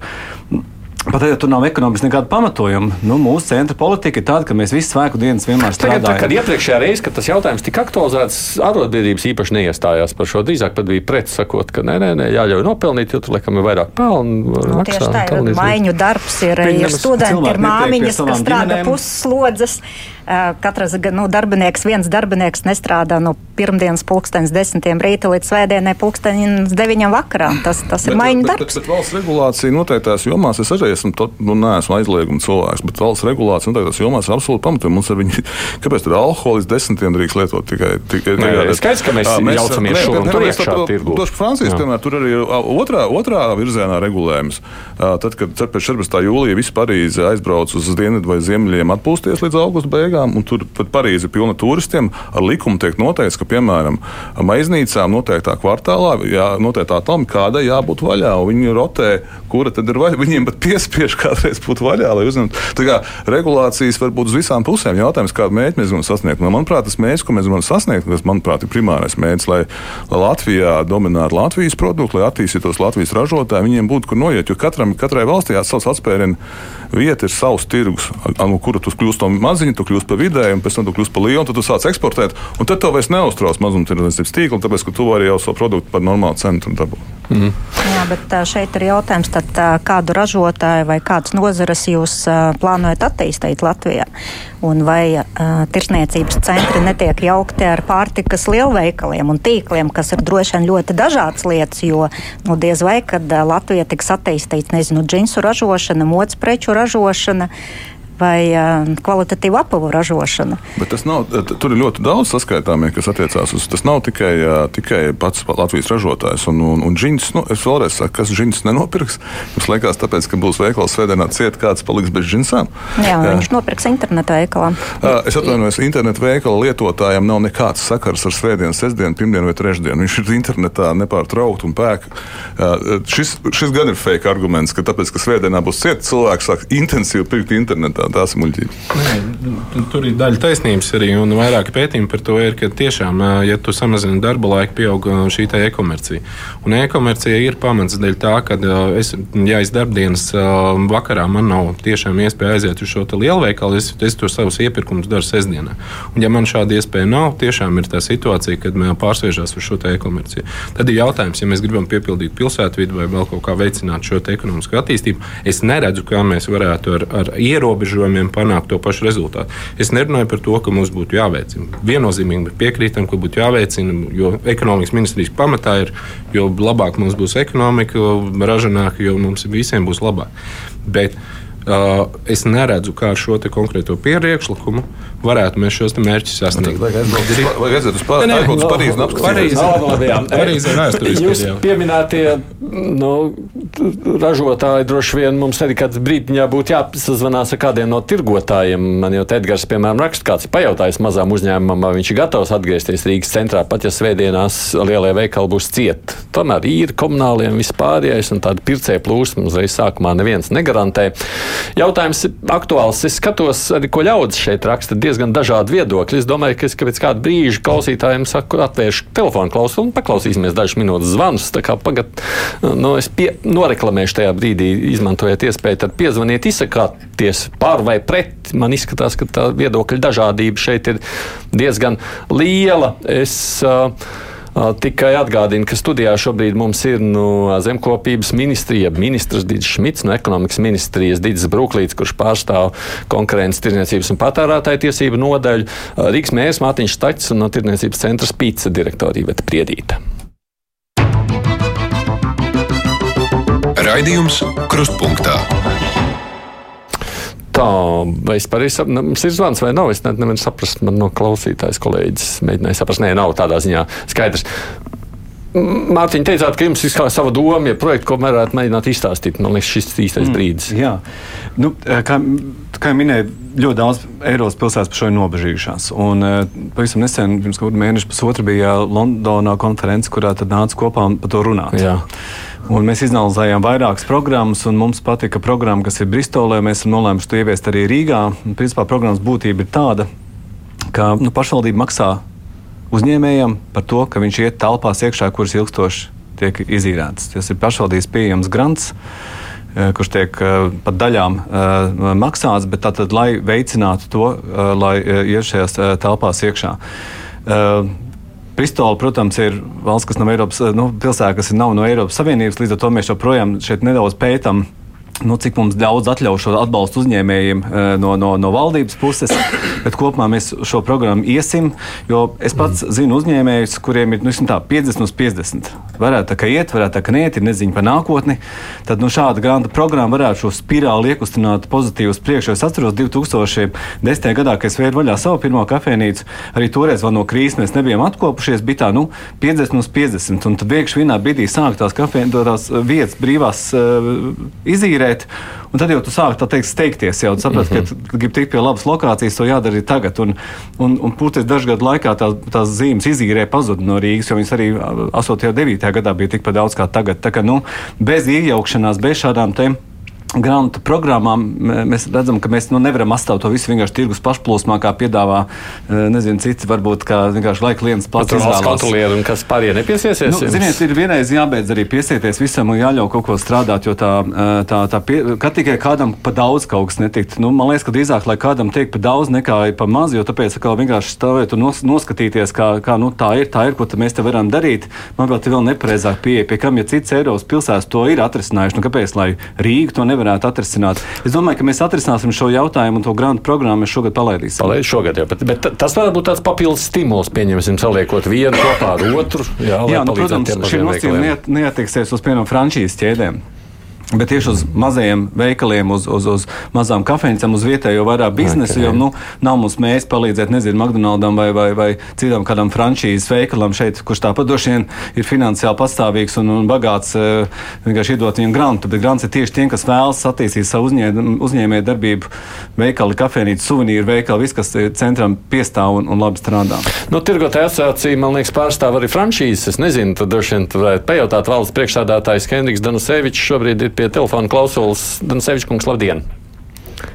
Pat ja tur nav ekonomiski nekāda pamatojuma, nu, mūsu centra politika ir tāda, ka mēs visu svēku dienas vienmēr strādājam. Tagad, kad iepriekšējā reizē, kad tas jautājums tika aktualizēts, arotbiedrības īpaši neiestājās par šo. Drīzāk pat bija pret, sakot, ka nē, nē, nē jāļauj nopelnīt, jo tur laikam ir vairāk pelnu. Nu, maksā, tieši tā ir maiņu darbs, ir, ir studenti, ir māmiņas, kas strādā pusslodzes. Katrs nu, darbinieks, viens darbinieks nestrādā no pirmdienas pulkstenes desmitiem rīta līdz svētdienai pulkstenes deviņam vakarā. Tas, tas ir maiņu darbs. Bet, bet, bet valsts regulācija noteiktās jomās, es arī esmu, to, nu, neesmu aizlieguma cilvēks, bet valsts regulācija noteiktās jomās ir absolūti pamatojama. Mums ar viņu, kāpēc tur alkohola līdz desmitiem drīkst lietot tikai? tikai Nē, jā, skaidrs, ka mēs, jā, mēs jaucamies šo un tur iekšā tirgu. Francijas, piemēram, tur arī ir otrā, otrā virzienā regulējums. Tad, kad pēc 14. jūlija viss Parīze aizbrauc uz dienvidu vai ziemeļiem atpūsties līdz augusta beigām, un tur pat Parīze ir pilna turistiem, ar likumu tiek noteikts, ka, piemēram, maiznīcām noteiktā kvartālā, jā, noteiktā tam, kādai jābūt vaļā, viņi rotē, kura tad ir vaļā. Viņiem pat piespiež kādreiz būt vaļā, lai uzņemtu. Tā kā regulācijas var būt uz visām pusēm. Jautājums, kādu mērķi mēs gribam sasniegt. Nu, manuprāt, tas mērķis, ko mēs gribam sasniegt, tas, manuprāt, ir primārais mērķis, lai, lai Latvijā dominētu Latvijas produktu, lai attīstītos Latvijas ražotāji, viņiem būtu kur noiet, jo katram, katrai valstī savs atspērienu vieta ir savs tirgus, no kura tu kļūsi no maziņa, tu kļūsi par vidēju, un pēc tam tu kļūsi par lielu, un tad tu sāc eksportēt. Un tad tev vairs neuztrauc mazumtirdzniecības tīklu, tāpēc, ka tu vari jau savu produktu par normālu cenu dabūt. Mm. Jā, bet šeit ir jautājums, tad, kādu ražotāju vai kādas nozares jūs plānojat attīstīt Latvijā? Un vai uh, tirsniecības centri netiek jaukti ar pārtikas lielveikaliem un tīkliem, kas ir droši vien ļoti dažādas lietas, jo nu, diez vai kad uh, Latvija tiks attīstīts, nezinu, džinsu ražošana, modes preču ražošana. Vai kvalitatīvu apavu ražošanu. Bet tas nav, tur ir ļoti daudz saskaitāmie, kas attiecās uz. Tas nav tikai, tikai pats Latvijas ražotājs. Un, un, un džins, nu, es vēlreiz saku, kas džins nenopirks. Jums liekas, tāpēc, ka būs veikals svētdienā ciet, kāds paliks bez džinsām. Jā, jā. viņš nopirks internetu veikalā. Es atvainojos, internetu veikala lietotājiem nav nekāds sakars ar svētdienu, sestdienu, pirmdienu vai trešdienu. Viņš ir internetā nepārtraukti un pēk. Šis, šis gan ir fake arguments, ka tāpēc, ka svētdienā būs cieta, cilvēks sāk intensīvi pirkt internetā. Tās ir muļķības. Tur ir daļa taisnības arī, un vairāk pētījumi par to ir, ka tiešām, ja tu samazini darba laiku, pieaug šī e-komercija. Un e-komercija ir pamats dēļ tā, ka es, ja es darbdienas vakarā man nav tiešām iespēja aiziet uz šo lielveikalu, es, es to savus iepirkumus daru sestdienā. Un ja man šāda iespēja nav, tiešām ir tā situācija, kad pārsviežās uz šo e-komerciju. Tad ir jautājums, ja mēs gribam piepildīt pilsētvidu vai vēl kaut kā veicināt šo ekonomisko attīstību, es neredzu, kā mēs varētu ar, ar ierobežojumiem panākt to pašu rezultātu. Es nerunāju par to, ka mums būtu jāveicina. Viennozīmīgi piekrītam, ka būtu jāveicina, jo ekonomikas ministrijas pamatā ir, jo labāk mums būs ekonomika, ražanāk, jo mums visiem būs labāk. Bet, es neredzu, kā ar šo konkrēto priekšlikumu varētu mēs šos mērķus sasniegt. Vajag aiziet uz un apskatīties. Parīzi ir vēsturiski. Jūs pieminētie nu, ražotāji droši vien mums arī kāds brīdiņā būtu jāsazvanās ar kādiem no tirgotājiem. Man jau Edgars, piemēram, raksta, kāds pajautājis mazām uzņēmumam, vai viņš ir gatavs atgriezties Rīgas centrā, pat ja svētdienās lielie veikali būs cieti. Tomēr ir komunāliem vispārējais un tāda pircēja plūsma uzreiz sākumā neviens negarantē. Jautājums aktuāls. Es skatos, arī ko ļaudis šeit raksta, diezgan dažādi viedokļi. Es domāju, ka es ka pēc kāda brīža klausītājiem saku, atvēršu telefonu klausuli un paklausīsimies dažas minūtes zvanus. Pagad, nu, es pie, noreklamēšu tajā brīdī, izmantojot iespēju, tad piezvaniet, izsakāties par vai pret. Man izskatās, ka tā viedokļa dažādība šeit ir diezgan liela. Es, uh, Tikai atgādinu, ka studijā šobrīd mums ir no zemkopības ministrija, ministrs Digis Šmits, no ekonomikas ministrijas Digis Bruklīts, kurš pārstāv konkurences, tirniecības un patērētāju tiesību nodaļu, Rīgas mērs Mātiņš Staķis un no tirniecības centra Spīca direktora Iveta Priedīta. Raidījums Krustpunktā. Tā, vai es pareizi saprotu, mums ir zvans vai nav? Es ne, nevaru saprast, man no klausītājas kolēģis mēģināja saprast. Nē, nav tādā ziņā skaidrs. Mārtiņa, teicāt, ka jums ir sava doma, ja projekta, ko varētu mēģināt izstāstīt. Man liekas, šis ir īstais mm, brīdis. Jā, nu, kā, kā jau minēju, ļoti daudz Eiropas pilsētas par šo ir nobežījušās. Un, pavisam nesen, pirms kaut kāda mēneša, pusotra bija Londonā konference, kurā nāca kopā par to runāt. Jā. Un mēs izanalizējām vairākas programmas, un mums patika programma, kas ir Bristolē. Mēs esam nolēmuši to ieviest arī Rīgā. Un, principā programmas būtība ir tāda, ka nu, pašvaldība maksā uzņēmējam par to, ka viņš iet telpās iekšā, kuras ilgstoši tiek izīrētas. Tas ir pašvaldības pieejams grants eh, kurš tiek uh, pat daļām uh, maksāts, bet tātad, lai veicinātu to, lai iet šajās telpās iekšā. Pristola, protams, ir valsts, kas nav Eiropas, nu, pilsēta, kas nav no Eiropas Savienības. Līdz ar to mēs joprojām šeit nedaudz pētām nu, cik mums daudz atļauj šo atbalstu uzņēmējiem eh, no, no, no valdības puses, bet kopumā mēs šo programmu iesim. Jo es pats mm. zinu uzņēmējus, kuriem ir nu, tā, 50 uz 50. Varētu tā kā iet, varētu tā kā neiet, ir neziņa par nākotni. Tad nu, šāda grāmata programma varētu šo spirāli iekustināt pozitīvus priekšā. Es atceros 2010. gadā, kad es vēru vaļā savu pirmo kafejnīcu. Arī toreiz vēl no krīzes mēs nebijām atkopušies. Bija tā, nu, 50 uz 50. Un tad pēkšņi vienā brīdī sāk tās kafejnīcas vietas brīvās uh, izīrēt iztērēt. Un tad jau tu sāki tā teikt, steigties, jau saprati, mm -hmm. ka mhm. gribi tikt pie labas lokācijas, to jādara tagad. Un, un, un pūties dažu gadu laikā tā, tās zīmes izīrē pazuda no Rīgas, jo viņas arī 8. un 9. gadā bija tikpat daudz kā tagad. Tā kā nu, bez iejaukšanās, bez šādām tēmām grāmatu programmām mēs redzam, ka mēs nu, nevaram atstāt to visu vienkārši tirgus pašplūsmā, kā piedāvā e, nezinu, citi, varbūt kā vienkārši laika lietas pats izvēlās. Kas pārējie nepiesiesies? Nu, ziniet, ir vienreiz jābeidz arī piesieties visam un jāļauj kaut ko strādāt, jo tā, e, tā, tā pie, ka tikai kādam pa daudz kaut kas netikt. Nu, man liekas, ka drīzāk, lai kādam tiek pa daudz nekā pa maz, jo tāpēc, ka vienkārši stāvēt un nos, noskatīties, kā, kā nu, tā ir, tā ir, ko mēs te varam darīt, manuprāt, ir vēl nepareizāk pieeja, pie kam, ja cits Eiropas pilsētas to ir atrisinājuši, nu kāpēc, lai Rīga to nevar nevarētu atrisināt. Es domāju, ka mēs atrisināsim šo jautājumu un to grantu programmu mēs šogad palaidīsim. Palaid šogad jau, bet, bet tas varētu būt tāds papildus stimuls, pieņemsim, saliekot vienu kopā ar otru. Jā, jā nu, protams, šie nosacījumi neat, neatieksies uz piemēram frančīzes ķēdēm. Bet tieši uz mazajiem veikaliem, uz, uz, uz mazām kafejnīcām, uz vietējo vairāk biznesu, okay. jo nu, nav mums mēs palīdzēt, nezinu, McDonaldam vai, vai, vai citam kādam frančīzes veikalam šeit, kurš tāpat droši vien ir finansiāli pastāvīgs un, un bagāts, eh, vienkārši iedot viņam grantu. Bet grants ir tieši tiem, kas vēlas attīstīt savu uzņē, uzņēmēju darbību, veikali, kafejnīcu, suvenīru veikalu, viss, kas centram piestāv un, un labi strādā. Nu, tirgotāja asociācija, man liekas, pārstāv arī frančīzes. Es nezinu, tad droši vien varētu pajautāt valsts priekšstādātājs Hendriks Danusevičs šobrīd ir pie pie telefona klausulas Dansevičs kungs, labdien!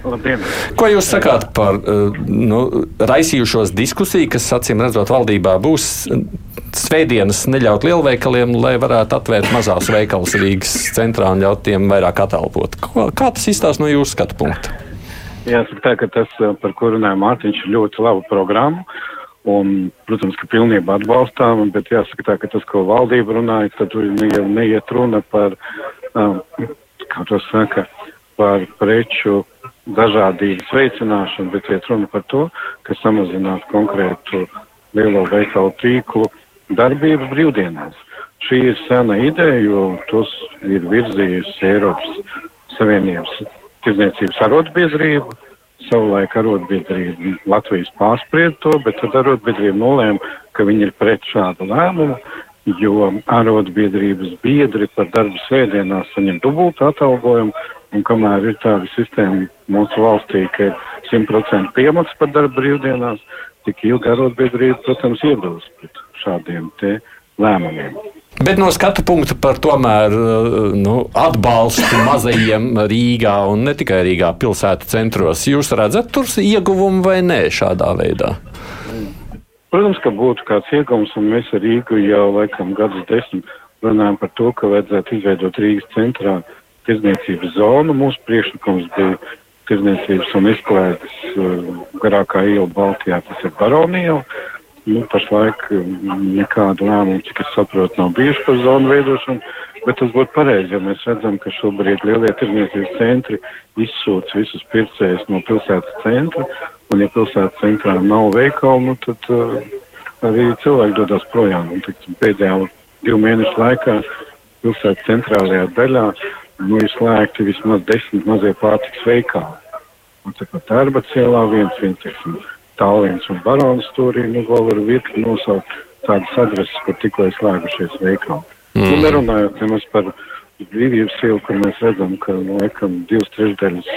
Labdien. Ko jūs sakāt par eh, nu, raisījušos diskusiju, kas, acīm redzot, valdībā būs svētdienas neļaut lielveikaliem, lai varētu atvērt mazās veikalas Rīgas centrā un ļaut tiem vairāk atalpot? Kā tas izstāsta no jūsu skatu punkta? Jāsaka tā, ka tas, eh, par ko runāja Mārtiņš, ir ļoti laba programma. Un, protams, ka pilnībā atbalstām, bet jāsaka tā, ka tas, ko valdība runāja, tad jau neiet runa par um, kā to saka, par preču dažādības veicināšanu, bet iet runa par to, ka samazinātu konkrētu lielo veikalu tīklu darbību brīvdienās. Šī ir sena ideja, jo tos ir virzījusi Eiropas Savienības tirdzniecības arotbiedrība. Savulaik arotbiedrība Latvijas pārspried to, bet tad arotbiedrība nolēma, ka viņi ir pret šādu lēmumu jo arotbiedrības biedri par darbu svētdienās saņem dubultu atalgojumu, un kamēr ir tāda sistēma mūsu valstī, ka ir 100% piemaksas par darbu brīvdienās, tik ilgi arotbiedrība, protams, iebilst pret šādiem te lēmumiem. Bet no skatu punkta par tomēr nu, atbalstu mazajiem Rīgā un ne tikai Rīgā pilsētu centros, jūs redzat tur ieguvumu vai nē šādā veidā? Protams, ka būtu kāds iegums, un mēs ar Rīgu jau laikam gadus desmit runājam par to, ka vajadzētu izveidot Rīgas centrā tirdzniecības zonu. Mūsu priekšlikums bija tirdzniecības un izklaides uh, garākā iela Baltijā, tas ir Baronija. Nu, pašlaik um, nekādu lēmumu, cik es saprotu, nav bijuši par zonu veidošanu, bet tas būtu pareizi, jo mēs redzam, ka šobrīd lielie tirdzniecības centri izsūc visus pircējus no pilsētas centra Un, ja pilsētas centrā nav veikalu, nu, tad uh, arī cilvēki dodas projām. Un, tiksim, pēdējā divu mēnešu laikā pilsētas centrālajā daļā nu, ir slēgti vismaz desmit mazie pārtiks veikali. Un, tā Tērba cielā viens, viens, teiksim, Tālviens un Baronas stūrī, nu, vēl var virkni nosaukt tādas adreses, kur tikko ir slēgušies veikali. Mm. Un nerunājot nemaz par brīvības ielu, kur mēs redzam, ka, laikam, divas trešdaļas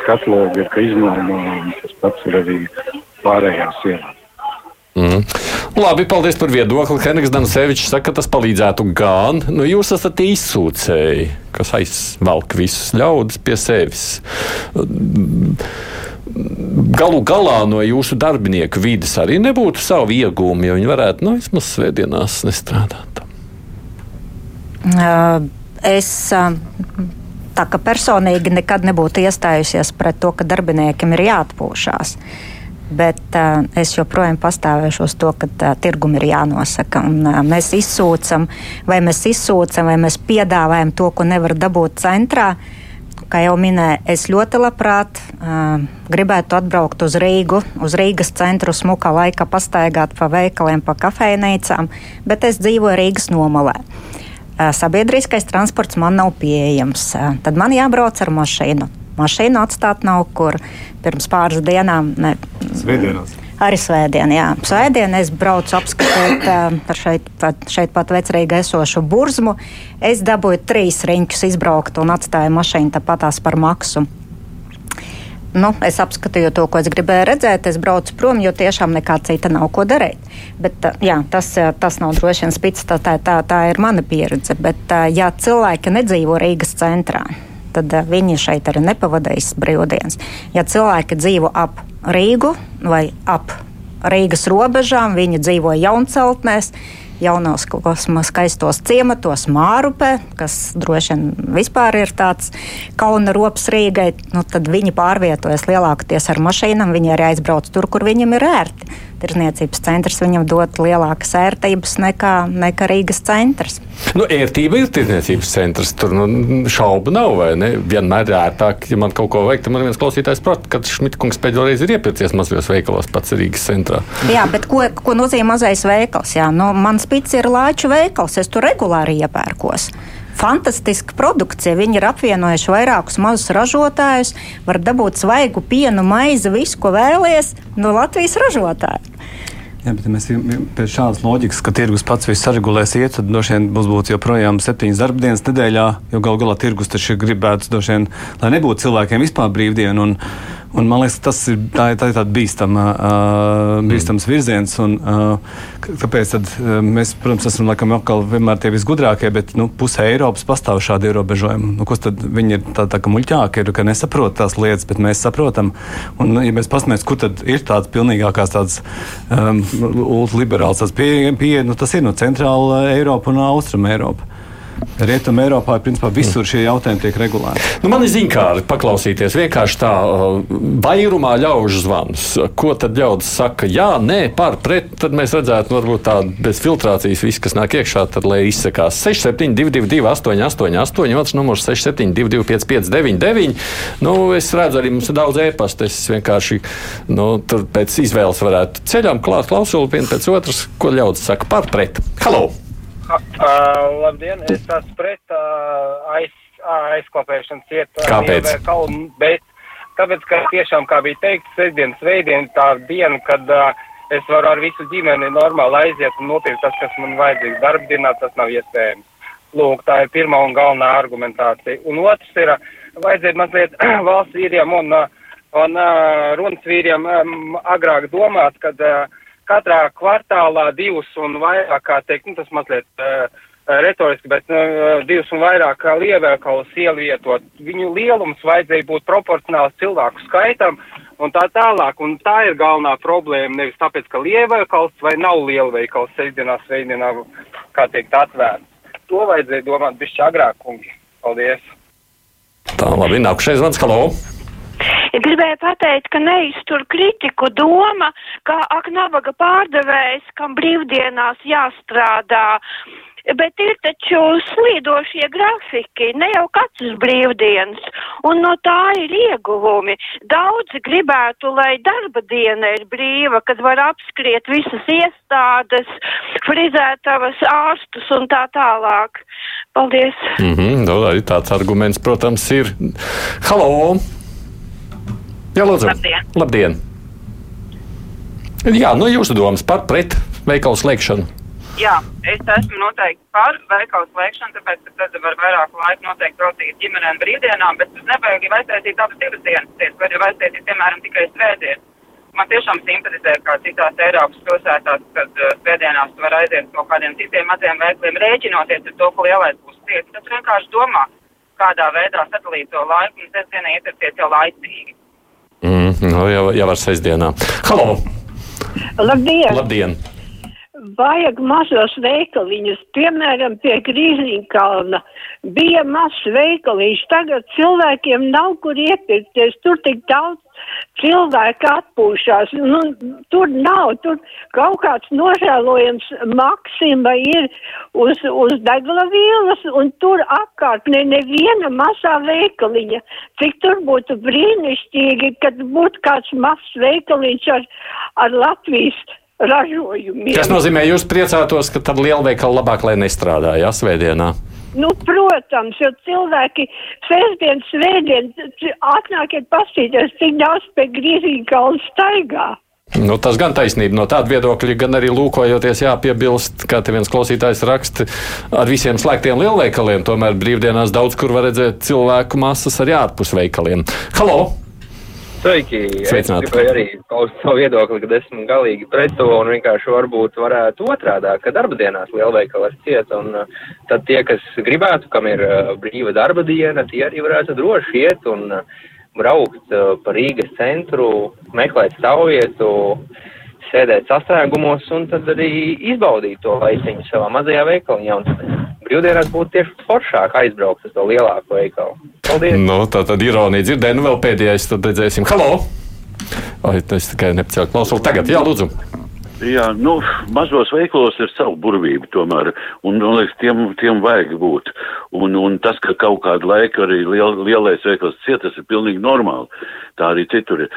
skatlogi ir iznomā, un tas pats ir arī pārējās ielās. Mm. Labi, paldies par viedokli. Henriks Dansevičs saka, ka tas palīdzētu gan. Nu, jūs esat izsūcēji, kas aizvelk visus ļaudis pie sevis. Galu galā no jūsu darbinieku vidas arī nebūtu savu iegūmu, ja viņi varētu nu, vismaz svētdienās nestrādāt. Uh, es uh, tā ka personīgi nekad nebūtu iestājusies pret to, ka darbiniekiem ir jāatpūšās. Bet uh, es joprojām pastāvēšu uz to, ka uh, tirgum ir jānosaka. Un, uh, mēs izsūcam, vai mēs izsūcam, vai mēs piedāvājam to, ko nevar dabūt centrā. Kā jau minēju, es ļoti labprāt uh, gribētu atbraukt uz Rīgu, uz Rīgas centru, smuka laika pastaigāt pa veikaliem, pa kafejnīcām, bet es dzīvoju Rīgas nomalē. Uh, sabiedriskais transports man nav pieejams. Tad man jābrauc ar mašīnu. Mašīnu atstāt nav kur. Pirms pāris dienām. Ne, Svētdienās. Arī svētdien, jā. Svētdien es braucu apskatīt uh, šeit, šeit pat vecrīgi esošu burzmu. Es dabūju trīs riņķus izbraukt un atstāju mašīnu tāpatās par maksu nu, es apskatīju to, ko es gribēju redzēt, es braucu prom, jo tiešām nekā cita nav ko darīt. Bet, jā, tas, tas nav droši vien spits, tā, tā, tā, tā ir mana pieredze. Bet, ja cilvēki nedzīvo Rīgas centrā, tad viņi šeit arī nepavadīs brīvdienas. Ja cilvēki dzīvo ap Rīgu vai ap Rīgas robežām, viņi dzīvo jaunceltnēs jaunos skaistos ciematos, Mārupē, kas droši vien vispār ir tāds kauna rops Rīgai, nu, tad viņi pārvietojas lielākoties ar mašīnām. Viņi arī aizbrauc tur, kur viņam ir ērti. Tirzniecības centrs viņam dod lielākas ērtības nekā, nekā Rīgas centrs. Nu, ērtība ir tirzniecības centrs. Tur nu, šaubu nav. Vienmēr ir ērtāk, ja man kaut ko vajag. Man viens klausītājs prot, ka Šmitkungs pēdējo reizi ir iepircies mazajos veikalos pats Rīgas centrā. Jā, bet ko, ko nozīmē mazais veikals? Jā, nu, mans pits ir lāču veikals, es tur regulāri iepērkos. fantastiska produkcija. Viņi ir apvienojuši vairākus mazus ražotājus, var dabūt svaigu pienu, maizi, visu, ko vēlies no Latvijas ražotāja. Jā, bet ja mēs pēc šādas loģikas, ka tirgus pats viss saregulēs, iet, tad droši vien mums būtu joprojām septiņas darbdienas nedēļā, jo gal galā tirgus taču gribētu, vien, lai nebūtu cilvēkiem vispār brīvdienu. Un, Un man liekas, tas ir, tā, tā ir tāds bīstama, uh, bīstams mm. virziens. Un, uh, kāpēc tad, uh, mēs, protams, esam laikam atkal vienmēr tie visgudrākie, bet nu, pusē Eiropas pastāv šādi ierobežojumi. Nu, tad viņi ir tā, tā kā muļķāki, ir, ka nesaprot tās lietas, bet mēs saprotam. Un, ja mēs paskatāmies, kur tad ir tāds pilnīgākās tāds um, liberāls pieeja, pie, nu, tas ir no centrāla Eiropa un austruma Eiropa. Rietumē Eiropā principā visur šie jautājumi tiek regulēti. Nu, man ir zinkāri paklausīties vienkārši tā uh, vairumā ļaužu zvans. Ko tad ļaudis saka? Jā, nē, par, pret. Tad mēs redzētu, varbūt tā bez filtrācijas viss, kas nāk iekšā, tad lai izsakās 6722, 888, otrs numurs 6722, 559, nu, es redzu, arī mums ir daudz ēpastu. Es vienkārši nu, tur pēc izvēles varētu ceļām klāt klausuli vienu pēc otras, ko ļaudis saka par, pret. Halo! Uh, labdien, es esmu pret uh, aiz, aizklāpēšanas iet. Kāpēc? Kalnu, bet tāpēc, ka tiešām, kā bija teikt, sestdien, svētdien, tā diena, kad uh, es varu ar visu ģimeni normāli aiziet un nopirkt tas, kas man vajadzīgs darbdienā, tas nav iespējams. Lūk, tā ir pirmā un galvenā argumentācija. Un otrs ir, vajadzētu mazliet valsts vīriem un, un uh, runas vīriem um, agrāk domāt, kad uh, katrā kvartālā divus un vairāk, kā teikt, nu, tas mazliet uh, retoriski, bet uh, divus un vairāk lieveikalus ievietot. Viņu lielums vajadzēja būt proporcionāls cilvēku skaitam un tā tālāk. Un tā ir galvenā problēma. Nevis tāpēc, ka lielveikals vai nav lielveikals sestdienā, svētdienā, kā teikt, atvērts. To vajadzēja domāt bišķi agrāk, kungi. Paldies! Tā, labi, nākušais zvans, halo! Gribēju pateikt, ka neiztur kritiku doma, ka ak nabaga pārdevējs, kam brīvdienās jāstrādā. Bet ir taču slīdošie grafiki, ne jau katrs brīvdienas, un no tā ir ieguvumi. Daudzi gribētu, lai darba diena ir brīva, kad var apskriet visas iestādes, frizētavas ārstus un tā tālāk. Paldies! Mm -hmm, no, tāds arguments, protams, ir. Halo! Jā, lūdzu. Labdien. Labdien. Jā, nu jūsu domas par pret veikalu slēgšanu. Jā, es esmu noteikti par veikalu slēgšanu, tāpēc, tad var vairāk laika noteikti veltīt ģimenēm brīvdienām, bet nevajag jau aiztaisīt abas divas dienas, var jau aiztaisīt, piemēram, tikai svētdien. Man tiešām simpatizē, kā citās Eiropas pilsētās, kad uh, svētdienās var aiziet kaut kādiem citiem maziem veikliem, rēķinoties ar to, ka lielais būs ciets. Tas vienkārši domā, kādā veidā sadalīt to laiku, un sestdienā ietarpiet jau laicīgi. Mm, nu, jau, jau ar sestdienā. Halo! Labdien! Labdien. Vajag mazos veikaliņus, piemēram, pie Grīziņkalna. Bija mazs veikaliņš, tagad cilvēkiem nav kur iepirkties, tur tik daudz cilvēku atpūšās. Nu, tur nav, tur kaut kāds nožēlojams maksima ir uz, uz degla vielas, un tur apkārt ne neviena mazā veikaliņa. Cik tur būtu brīnišķīgi, kad būtu kāds mazs veikaliņš ar, ar Latvijas ražojumiem. Tas nozīmē, jūs priecātos, ka tad lielveikali labāk, lai nestrādā, jā, svētdienā. Nu, protams, jo cilvēki sestdien, svētdien atnākiet pastīties, cik daudz pie grīzīga kalna staigā. Nu, tas gan taisnība no tāda viedokļa, gan arī lūkojoties, jāpiebilst, kā te viens klausītājs raksta, ar visiem slēgtiem lielveikaliem. Tomēr brīvdienās daudz kur var redzēt cilvēku masas arī ārpus veikaliem. Halo! Sveiki! Sveicināti. Es gribēju arī paust savu viedokli, ka esmu galīgi pret to un vienkārši varbūt varētu otrādā, ka darba dienās lielveikalas ciet un uh, tad tie, kas gribētu, kam ir uh, brīva darba diena, tie arī varētu droši iet un uh, braukt pa Rīgas centru, meklēt stāvvietu, sēdēt sastrēgumos un tad arī izbaudīt to laiciņu savā mazajā veikaliņā. Un brīvdienās būtu tieši foršāk aizbraukt uz to lielāko veikalu. Paldies! Nu, tā tad ironija dzirdēja, nu vēl pēdējais, tad redzēsim. Halo! Ai, es tikai nepacēlu klausulu. Tagad, jā, lūdzu. Jā, nu, mazos veikalos ir savu burvību tomēr, un, man liekas, tiem, tiem vajag būt. Un, un tas, ka kaut kādu laiku arī liel, lielais veikals ciet, tas ir pilnīgi normāli. Tā arī citur ir.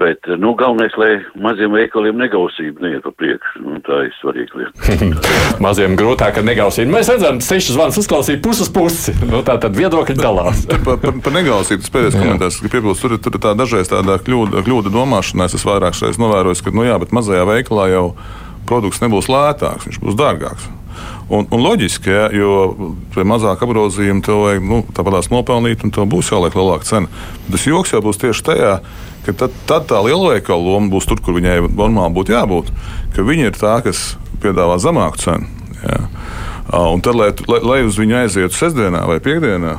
Bet, nu, galvenais, lai maziem veikaliem negausība neiet pa priekšu. Nu, tā ir svarīga lieta. Maziem grūtāk ar negausību. Mēs redzam, sešas zvanus uzklausīja puses pusi. Nu, tā tad viedokļi dalās. Par pa, pa negausību tas pēdējais komentārs, ka piebilst, tur, ir tā dažreiz tāda kļūda, kļūda domāšanā. Es esmu vairākas reizes novērojis, ka, nu jā, bet mazajā veikalā jau produkts nebūs lētāks, viņš būs dārgāks. Un, un loģiski, ja, jo pie mazāka apgrozījuma tev vajag nu, tāpatās nopelnīt, un tev būs jāliek lielāka cena. Tas joks jau būs tieši tajā, ka tad, tad tā lielveikala loma būs tur, kur viņai normāli būtu jābūt. Ka viņa ir tā, kas piedāvā zemāku cenu. Ja. Un tad, lai, lai, lai uz viņu aizietu sestdienā vai piekdienā,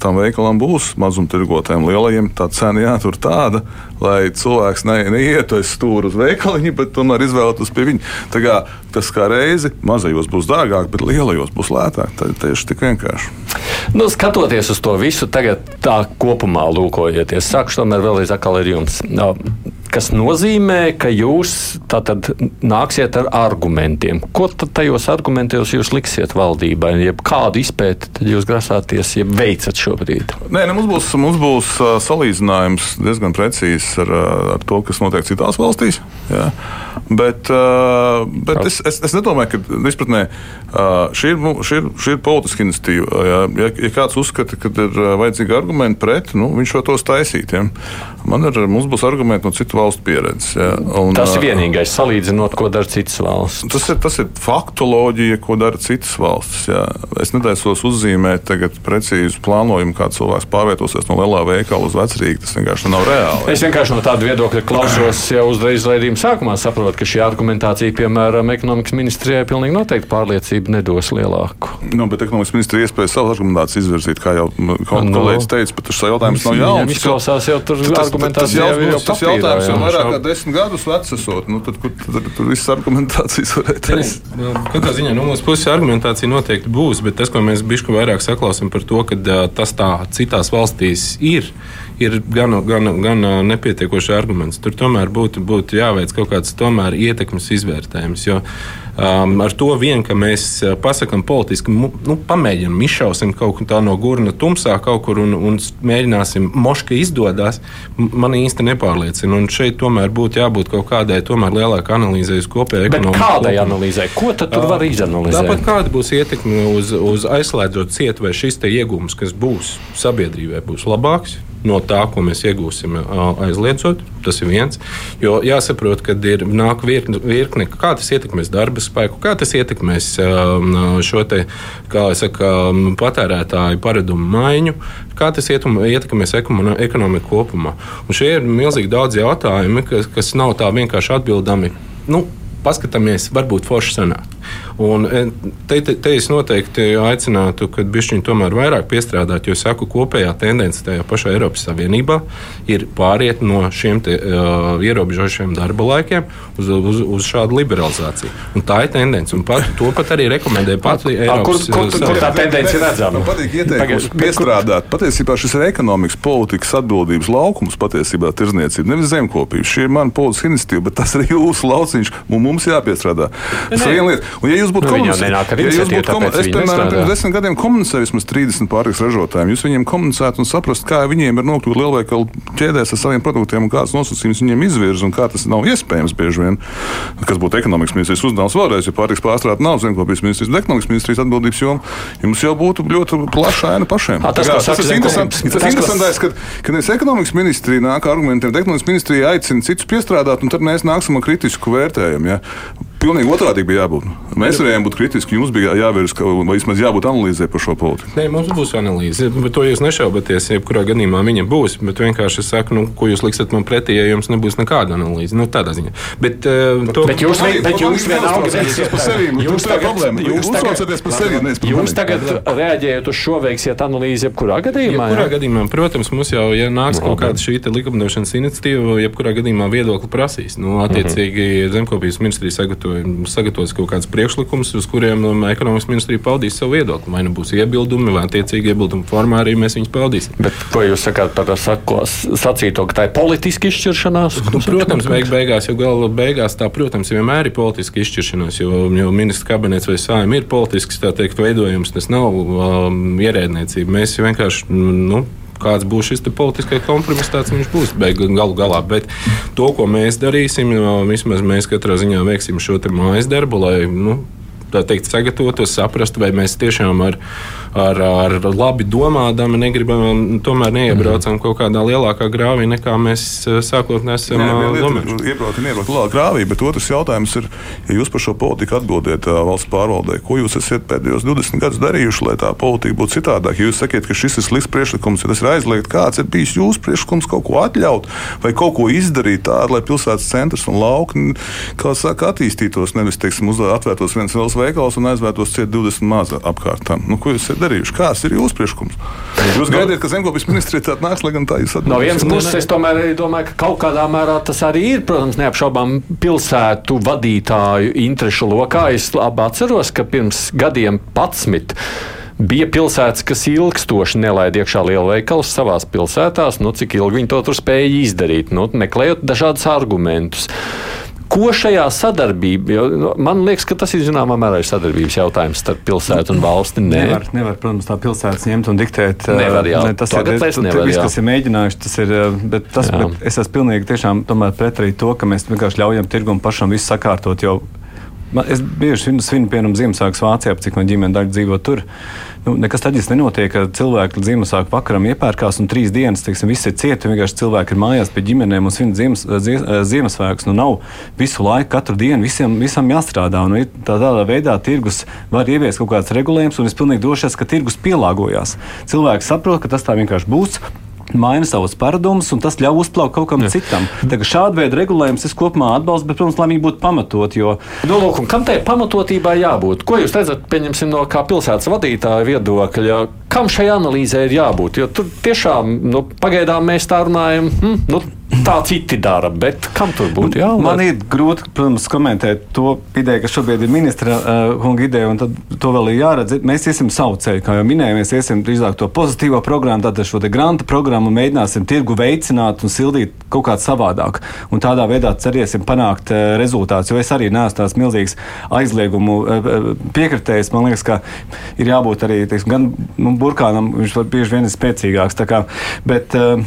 tam veikalam būs mazumtirgotājiem lielajiem tā cena jātur tāda, lai cilvēks ne, neietu aiz stūra uz veikaliņu, bet tomēr izvēlētos pie viņa. Tā kā, tas kā reizi mazajos būs dārgāk, bet lielajos būs lētāk. Tā ir tieši tik vienkārši. Nu, skatoties uz to visu, tagad tā kopumā lūkojieties. Sākšu tomēr vēlreiz ar jums kas nozīmē, ka jūs tātad nāksiet ar argumentiem. Ko tad tajos argumentos jūs liksiet valdībai? Jeb kādu izpēti jūs grasāties, ja veicat šobrīd? Nē, ne, mums būs, mums būs salīdzinājums diezgan precīzs ar, ar to, kas notiek citās valstīs. Jā. Bet, bet es, es, es nedomāju, ka izpratnē šī ir, šī ir, šī ir politiska iniciatīva. Ja, ja, ja kāds uzskata, ka ir vajadzīgi argumenti pret, nu, viņš var tos taisīt. Ja. Man ir, mums būs argumenti no citu valstu pieredzes. Ja. Un, tas ir vienīgais, salīdzinot, ko dara citas valsts. Tas ir, tas ir faktoloģija, ko dara citas valstis. Ja. Es netaisos uzzīmēt precīzu plānojumu, kā cilvēks pārvietosies no lielā veikala uz vecrīgu. Tas vienkārši nav reāli. Es vienkārši no tāda viedokļa klausos jau uzreiz raidījuma sākumā saprotu, ka šī argumentācija, piemēram, ekonomikas ministrijai pilnīgi noteikti pārliecību nedos lielāku. Nu, bet ekonomikas ministrija iespēja savu argumentāciju izvirzīt, kā jau kolēģis no. teica, bet tas jautājums nav jauns. Izklausās jau tur tas, tas, jau, tas jautājums jau vairāk kā desmit gadus vecs esot. Nu, tad, kur, tad, tur viss argumentācijas varētu būt. Katrā ziņā no mūsu puses argumentācija noteikti būs, bet tas, ko mēs bišku vairāk saklausām par to, ka tas tā citās valstīs ir ir gan, gan, gan nepietiekoši arguments. Tur tomēr būtu, būtu jāveic kaut kāds tomēr ietekmes izvērtējums. Jo um, ar to vien, ka mēs pasakām politiski, nu, pamēģinām, izšausim kaut ko no gurna tumsā kaut kur un, un mēģināsim, moška izdodas, man īsti nepārliecina. Un šeit tomēr būtu jābūt kaut kādai tomēr lielākai analīzei uz kopēju ekonomiku. Kādai analīzei? Ko tad tur var izanalizēt? Tāpat kāda būs ietekme uz, uz aizslēdzot cietu vai šis iegūms, kas būs sabiedrībai, būs labāks no tā, ko mēs iegūsim aizliedzot. Tas ir viens. Jo jāsaprot, ka ir nāk virkne, virkne kā tas ietekmēs darba spēku, kā tas ietekmēs šo te, saka, patērētāju paradumu maiņu, kā tas ietekmēs ekonomiku kopumā. Un šie ir milzīgi daudz jautājumi, kas, kas nav tā vienkārši atbildami. Nu, paskatāmies, varbūt forši sanāk. Un e, te, te, te es noteikti aicinātu, ka bišķiņi tomēr vairāk piestrādāt, jo saku, kopējā tendence tajā pašā Eiropas Savienībā ir pāriet no šiem te, uh, ierobežošiem darba laikiem uz, uz, uz šādu liberalizāciju. Un tā ir tendence, un pat, to pat arī rekomendē pati Eiropas Savienība. Kur, kur, kur tā tendence ir redzama? Man patīk ieteikums piestrādāt. Patiesībā šis ir ekonomikas politikas atbildības laukums, patiesībā tirzniecība, nevis zemkopība. Šī ir mana politiska iniciatīva, bet tas ir jūsu lauciņš, un mums jāpiestrādā. Tas ir viena lieta. Un, ja jūs būtu nu, komunicējis, ja jūs būtu komunicējis, es, piemēram, pirms desmit gadiem komunicēju vismaz 30 pārtiks ražotājiem, jūs viņiem komunicētu un saprastu, kā viņiem ir nokļūt lielveikalu ķēdēs ar saviem produktiem un kādas nosacījumus viņiem izvirza un kā tas nav iespējams bieži vien. Kas būtu ekonomikas ministrijas uzdevums vēlreiz, ja pārtiks pārstrāde nav zemkopības ministrijas, bet ekonomikas ministrijas atbildības joma, jums jau būtu ļoti plaša aina pašiem. A, tas, kā, tas, tas, interesanti, tas interesantais, ka, ka nevis ekonomikas ministrija nāk ar argumentiem, ekonomikas ministrija aicina citus piestrādāt, un tad mēs nāksim ar kritisku vērtējumu. Ja? Pilnīgi otrādi bija jābūt. Mēs varējām būt kritiski, jums bija jāvērš, ka vismaz jābūt analīzē par šo politiku. Nē, mums būs analīze. Bet to jūs nešaubaties. Jebkurā gadījumā viņa būs. Bet vienkārši es saku, nu, ko jūs liksiet man pretī, ja jums nebūs nekāda analīze. Nu, tādā ziņā. Bet, uh, to... bet jūs, vienalga neesat par sevi. Jūs tagad, problēma. Jūs uztraucaties par sevi. Jūs tagad reaģējat uz šo veiksiet analīzi jebkurā gadījumā? Jebkurā gadījumā, protams, mums jau, ja nāks kaut kāda šī likumdošanas iniciatīva, jebkurā gadījumā viedokli prasīs. Nu, attiecīgi, zemkopības ministrija sagatavo sagatavots kaut kāds priekšlikums, uz kuriem um, ekonomikas ministrija paudīs savu viedokli. Vai nu būs iebildumi, vai attiecīgi iebildumu formā arī mēs viņus paudīsim. Bet ko jūs sakāt par sacīto, ka tā ir politiska izšķiršanās? Nu, protams, beig beigās, jo gala beigās tā, protams, vienmēr ir politiska izšķiršanās, jo, jo ministra kabinets vai sājumi ir politisks, tā teikt, veidojums, tas nav um, ierēdniecība. Mēs vienkārši, nu, kāds būs šis politiskais kompromiss, tāds viņš būs galu galā. Bet to, ko mēs darīsim, vismaz mēs katrā ziņā veiksim šo mājas darbu, lai nu, teikt, sagatavotos, saprast, vai mēs tiešām ar, ar, ar labi domādami negribam, tomēr neiebraucam mm. kaut kādā lielākā grāvī, nekā mēs eh, sākotnēji esam domājuši. Iebraukt un iebraukt lielā grāvī, bet otrs jautājums ir, ja jūs par šo politiku atbildiet valsts pārvaldē, ko jūs esat pēdējos 20 gadus darījuši, lai tā politika būtu citādāka? Ja jūs sakiet, ka šis ir slikts priekšlikums, ja tas ir aizliegts, kāds ir bijis jūsu priekšlikums kaut ko atļaut vai kaut ko izdarīt tādu, lai pilsētas centrs un lauki, kā saka, attīstītos, nevis, teiksim, atvērtos viens liels veikals un aizvērtos ciet 20 maza apkārtām. Nu, ko jūs esat darījuši? Kāds ir jūsu priekšlikums? Jūs no, gaidiet, ka zemkopības ministrija tāda nāks, lai gan tā jūs atbildēsiet. No vienas puses, es tomēr domāju, ka kaut kādā mērā tas arī ir, protams, neapšaubām pilsētu vadītāju interešu lokā. Es labi atceros, ka pirms gadiem 11 bija pilsētas, kas ilgstoši nelaida iekšā lielveikalus savā pilsētā. Nu, cik ilgi viņi to tur spēja izdarīt, nu, meklējot dažādus argumentus. Ko šajā sadarbībā, jo nu, man liekas, ka tas ir zināmā mērā sadarbības jautājums starp pilsētu un valsti. Nē, nevar, nevar protams, tā pilsētas ņemt un diktēt. Nevar, jā, ne, tas Tagad ir viss, kas ir mēģinājuši. Tas ir, bet tas, bet es esmu pilnīgi tiešām pret arī to, ka mēs vienkārši ļaujam tirgum pašam visu sakārtot. Jo Man, es bieži svinu, svinu piemēram, Ziemassvētku Vācijā, cik man ģimene daļa dzīvo tur. Nu, nekas tāds nenotiek, cilvēki Ziemassvētku vakaram iepērkās un trīs dienas, teiksim, viss ir cieti. Vienkārši cilvēki ir mājās pie ģimenēm un svin ziemas, Ziemassvētkus. Nu, nav visu laiku, katru dienu visiem, visam jāstrādā. Un, tā, tādā veidā tirgus var ieviest kaut kāds regulējums, un es pilnīgi došos, ka tirgus pielāgojās. Cilvēki saprot, ka tas tā vienkārši būs maina savus paradumus, un tas ļauj uzplaukt kaut kam Jā. citam. Šāda veida regulējums es kopumā atbalstu, bet, protams, lai viņi būtu pamatot. Jo... Nu, lūk, kam tai pamatotībā jābūt? Ko jūs redzat, pieņemsim no kā pilsētas vadītāja viedokļa? Kam šai analīzē ir jābūt? Jo tur tiešām nu, pagaidām mēs tā runājam. Hm, nu, tā citi dara, bet kam tur būtu jābūt? Man ir grūti, protams, komentēt to ideju, kas šobrīd ir ministra uh, ideja, un to vēl ir jāredz. Mēs iesim savu ceļu, kā jau minēju, mēs iesim drīzāk to pozitīvo programmu, tātad šo granta programmu mēģināsim tirgu veicināt un sildīt kaut kā savādāk. Un tādā veidā cerēsim panākt uh, rezultātus, jo es arī neesmu tāds milzīgs aizliegumu uh, piekritējs. Man liekas, ka ir jābūt arī teiksim, gan nu, burkānam, viņš bieži vien ir spēcīgāks. Kā, bet, uh,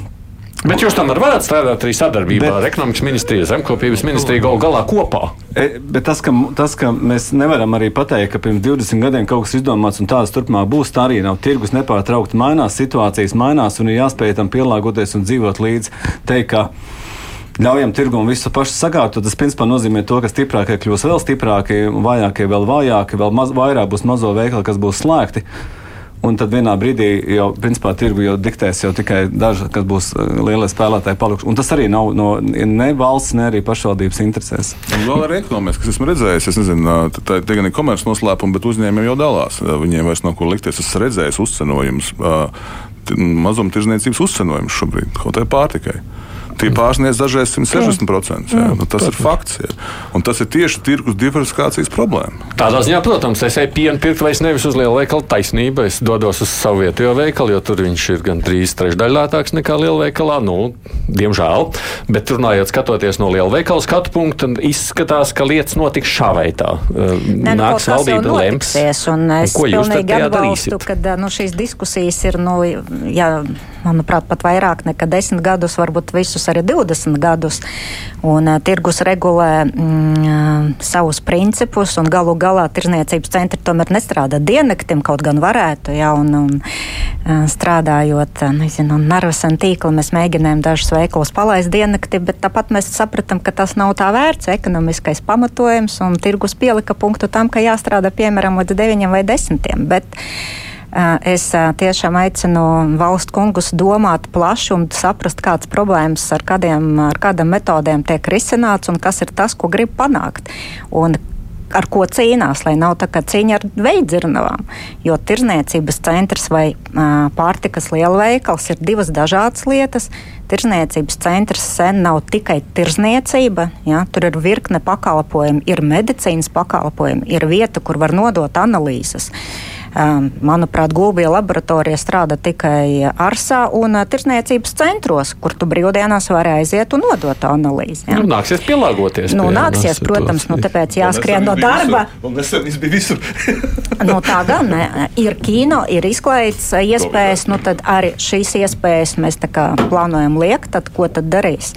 Bet jūs tomēr varat strādāt arī sadarbībā bet, ar ekonomikas ministriju, zemkopības ministriju galu galā kopā. E, bet tas ka, tas, ka mēs nevaram arī pateikt, ka pirms 20 gadiem kaut kas izdomāts un tāds turpmāk būs, tā arī nav. Tirgus nepārtraukti mainās, situācijas mainās un ir jāspēj tam pielāgoties un dzīvot līdzi. Teikt, ka, ļaujam tirgumu visu pašu sakārtot. Tas principā nozīmē to, ka stiprākie kļūs vēl stiprāki, vājākie vēl vājāki, vēl maz, vairāk būs mazo veikalu, kas būs slēgti. Un tad vienā brīdī jau principā, tirgu jau diktēs jau tikai daži, kas būs uh, lielie spēlētāji palikuši. Un tas arī nav no ne valsts, ne arī pašvaldības interesēs. Un vēl arī ekonomiski, kas esmu redzējis, es nezinu, tā ir gan komerces noslēpuma, bet uzņēmumi jau dalās. Viņiem vairs nav ko likties. Es esmu redzējis uzcenojumus, mazumtirdzniecības uzcenojumus šobrīd kaut kādai pārtikai tie pārsniedz dažreiz 160%. Jā, jā, nu, tas protams. ir fakts. Jā. Un tas ir tieši tirgus diversifikācijas problēma. Tādā ziņā, protams, es eju pienu pirkt vairs nevis uz lielu veikalu taisnību. Es dodos uz savu vietējo veikalu, jo tur viņš ir gan trīs trešdaļā lētāks nekā lielveikalā. Nu, diemžēl. Bet runājot, skatoties no liela veikala skatu punkta, izskatās, ka lietas notiks šā veidā. Ne, nu, Nāks valdība lems. Un es un ko jūs pilnīgi atbalstu, ka nu, šīs diskusijas ir, nu, jā, manuprāt, pat vairāk nekā desmit gadus, varbūt visus arī 20 gadus. Un, uh, tirgus regulē mm, savus principus, un galu galā tirzniecības centri tomēr nestrādā diennaktim, kaut gan varētu, ja, un, un uh, strādājot, nezinu, narvesen tīklu, mēs mēģinājām dažus veikalus palaist diennakti, bet tāpat mēs sapratām, ka tas nav tā vērts, ekonomiskais pamatojums, un tirgus pielika punktu tam, ka jāstrādā piemēram līdz 9 vai 10. Bet, Es tiešām aicinu valstu kungus domāt plaši un saprast, kādas problēmas ar, kādiem, ar kādām metodēm tiek risināts un kas ir tas, ko grib panākt. Un ar ko cīnās, lai nav tā kā cīņa ar veidzirnavām. Jo tirzniecības centrs vai uh, pārtikas lielveikals ir divas dažādas lietas. Tirzniecības centrs sen nav tikai tirzniecība, ja, tur ir virkne pakalpojumu, ir medicīnas pakalpojumu, ir vieta, kur var nodot analīzes. Uh, manuprāt, Gulbija laboratorija strādā tikai Arsā un tirsniecības centros, kur tu brīvdienās vari aiziet un nodot analīzi. Ja? Nu, nāksies pielāgoties. Nu, nāksies, protams, nu, tāpēc jāskrien no darba. Nu, tā gan ne. ir kino, ir izklaides iespējas, nu tad arī šīs iespējas mēs plānojam liekt, tad ko tad darīs?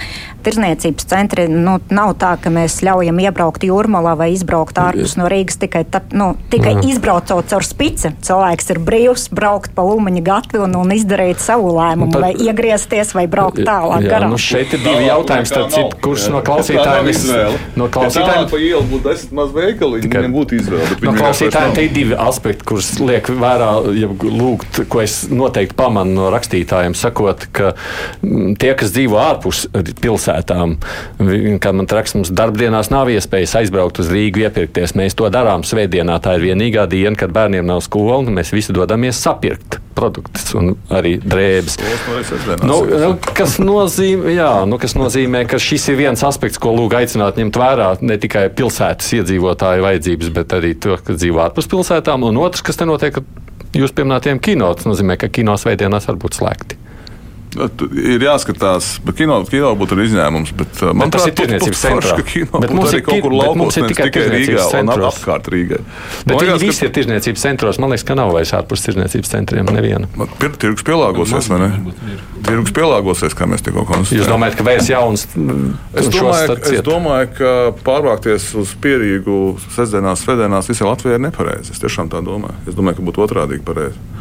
Tirzniecības centri nu, nav tā, ka mēs ļaujam iebraukt jūrmalā vai izbraukt ārpus no Rīgas tikai, ta, nu, tikai izbraucot caur spici. Cilvēks ir brīvs braukt pa Ulmaņa gatvi un, un izdarīt savu lēmumu, tad, vai iegriezties vai braukt tālāk. Jā, garām. nu šeit ir divi jautājumi, starp citu, kurš no klausītājiem ir. No klausītājiem pa ielu būtu desmit maz veikali, viņiem būtu izvēle. No klausītājiem te ir divi aspekti, kurus liek vērā, ja lūgt, ko es noteikti pamanu no rakstītājiem, sakot, ka mm, tie, kas dzīvo ārpus pilsētām, kā man traks, mums darbdienās nav iespējas aizbraukt uz Rīgu iepirkties. Mēs to darām svētdienā. Tā ir vienīgā diena, kad bērniem nav skolas skolu, mēs visi dodamies sapirkt produktus un arī drēbes. Nu, nu, kas, nozīmē, jā, nu, kas nozīmē, ka šis ir viens aspekts, ko lūk aicināt ņemt vērā ne tikai pilsētas iedzīvotāju vajadzības, bet arī to, kas dzīvo ārpus pilsētām. Un otrs, kas te notiek, jūs pieminētiem kino, tas nozīmē, ka kino svētdienās var būt slēgti. Ir jāskatās, bet kino, kino būtu arī izņēmums. Bet, uh, man tas ir tirdzniecības centrā. Kino bet mums ir kaut kur laukos, ne tikai, tikai Rīgā un ap, apkārt Rīgai. Bet man viņi visi ir tirdzniecības centros. Man liekas, ka nav vairs ārpus tirdzniecības centriem neviena. Tirgus pielāgosies, vai ne? Tirgus pielāgosies, kā mēs tikko konstatējām. Jūs domājat, ka vairs jauns? Es domāju, es domāju, ka pārvākties uz pierīgu sestdienās, svētdienās visai Latvijai ir nepareizi. Es tiešām tā domāju. Es domāju, ka būtu otrādi pareizi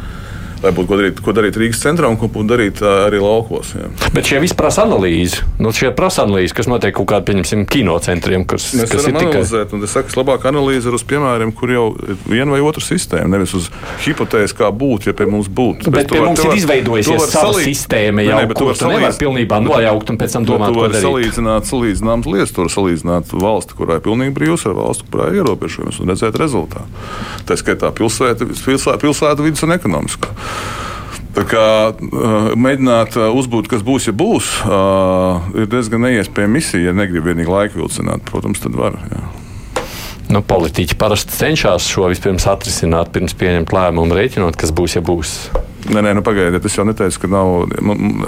lai būtu ko darīt, ko darīt Rīgas centrā un ko darīt arī laukos. Jā. Bet šie visi prasa analīzi. Nu, šie prasa analīzi, kas notiek kaut kādā, pieņemsim, kinocentriem, kas, Mēs kas ir tikai. Analizēt, un es saku, labāk analīze ir uz piemēriem, kur jau ir viena vai otra sistēma, nevis uz hipotēzi, kā būtu, ja pie mums būtu. Bet, bet pie mums var, ir izveidojusies sava salī... sistēma, jau ne, ko tu salīdz... nevar pilnībā nojaukt un pēc tam domāt, ko darīt. Salīdzināt, salīdzināmas lietas, tur salīdzināt valsti, kurā ir pilnīgi brīvs, ar valsti, kurā ir ierobežojums un redzēt rezultātu. Tā skaitā pilsēta, pilsēta, pilsēta vidus un ekonomiskā. Tā kā uh, mēģināt uh, uzbūt, kas būs, ja būs, uh, ir diezgan neiespējama misija. Ja negrib vienīgi laiku vilcināt, protams, tad var. Jā. Nu, politiķi parasti cenšas šo vispirms atrisināt, pirms pieņemt lēmumu, rēķinot, kas būs, ja būs. Nē, nē, nu, pagaidiet, es jau neteicu, ka nav,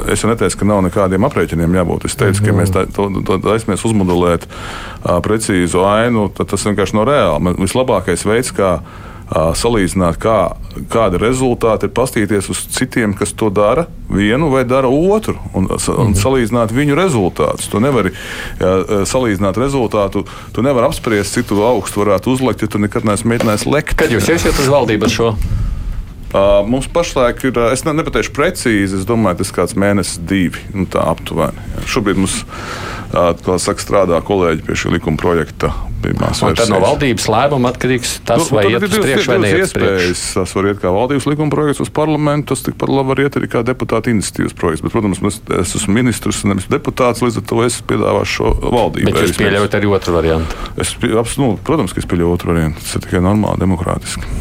es jau neteicu, ka nav nekādiem aprēķiniem jābūt. Es teicu, mm ka mēs tā, to, to taismies uzmodelēt uh, precīzu ainu, tad tas vienkārši nav reāli. Vislabākais veids, kā salīdzināt, kā, kāda rezultāti ir pastīties uz citiem, kas to dara vienu vai dara otru, un, un mhm. salīdzināt viņu rezultātus. Tu nevari jā, salīdzināt rezultātu, tu nevari apspriest, cik tu augstu varētu uzlikt, ja tu nekad neesi mēģinājis lekt. Kad jūs iesiet uz valdību ar šo? Uh, mums pašlaik ir, es ne, nepateikšu precīzi, es domāju, tas ir kāds mēnesis, divi, nu, tā aptuveni. Šobrīd mums, uh, saka, strādā kolēģi pie šī likuma projekta. Tad no valdības lēmuma atkarīgs tas, nu, vai iet uz priekšu vai neiet uz priekšu. Tas var iet kā valdības likuma projekts uz parlamentu, tas tikpat labi var iet arī kā deputāta iniciatīvas projekts. Bet, protams, es, es esmu ministrs, nevis deputāts, līdz ar to es piedāvāšu šo valdību. Bet jūs pieļaujat arī otru variantu? Es, nu, protams, ka es pieļauju otru variantu. Tas ir tikai normāli, demokrātiski.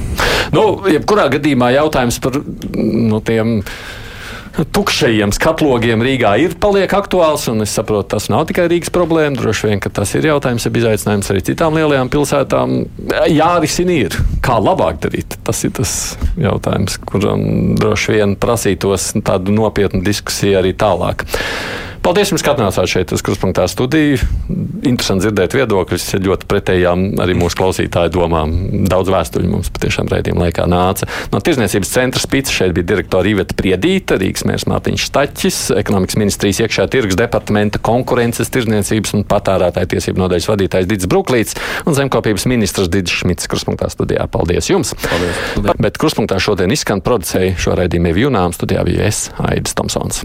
Nu, jebkurā gadījumā jautājums par nu, tiem tukšajiem skatlogiem Rīgā ir paliek aktuāls. Es saprotu, tas nav tikai Rīgas problēma. Droši vien, tas ir jautājums, ir izaicinājums arī citām lielajām pilsētām. Jārisina ir, kā labāk darīt. Tas ir tas jautājums, kuram droši vien prasītos tādu nopietnu diskusiju arī tālāk. Paldies jums, ka atnācāt šeit uz Kruspunkta studiju. Interesanti dzirdēt viedokļus, ļoti pretējām arī mūsu klausītāju domām. Daudz vēstuļu mums patiešām raidījuma laikā nāca. No Tirzniecības centra spīca šeit bija direktora Iveta Priedīta, Rīgas mērs Mārtiņš Staķis, ekonomikas ministrijas iekšā tirgus departamenta konkurences, tirzniecības un patērētāju tiesību nodaļas vadītājs Dits Bruklīts un zemkopības ministrs Dits Šmits Kruspunktā studijā. Paldies jums! Paldies. Bet Kruspunktā šodien izskan producēja šo raidījumu Evjunām studijā bija es, Aidis Tomsons.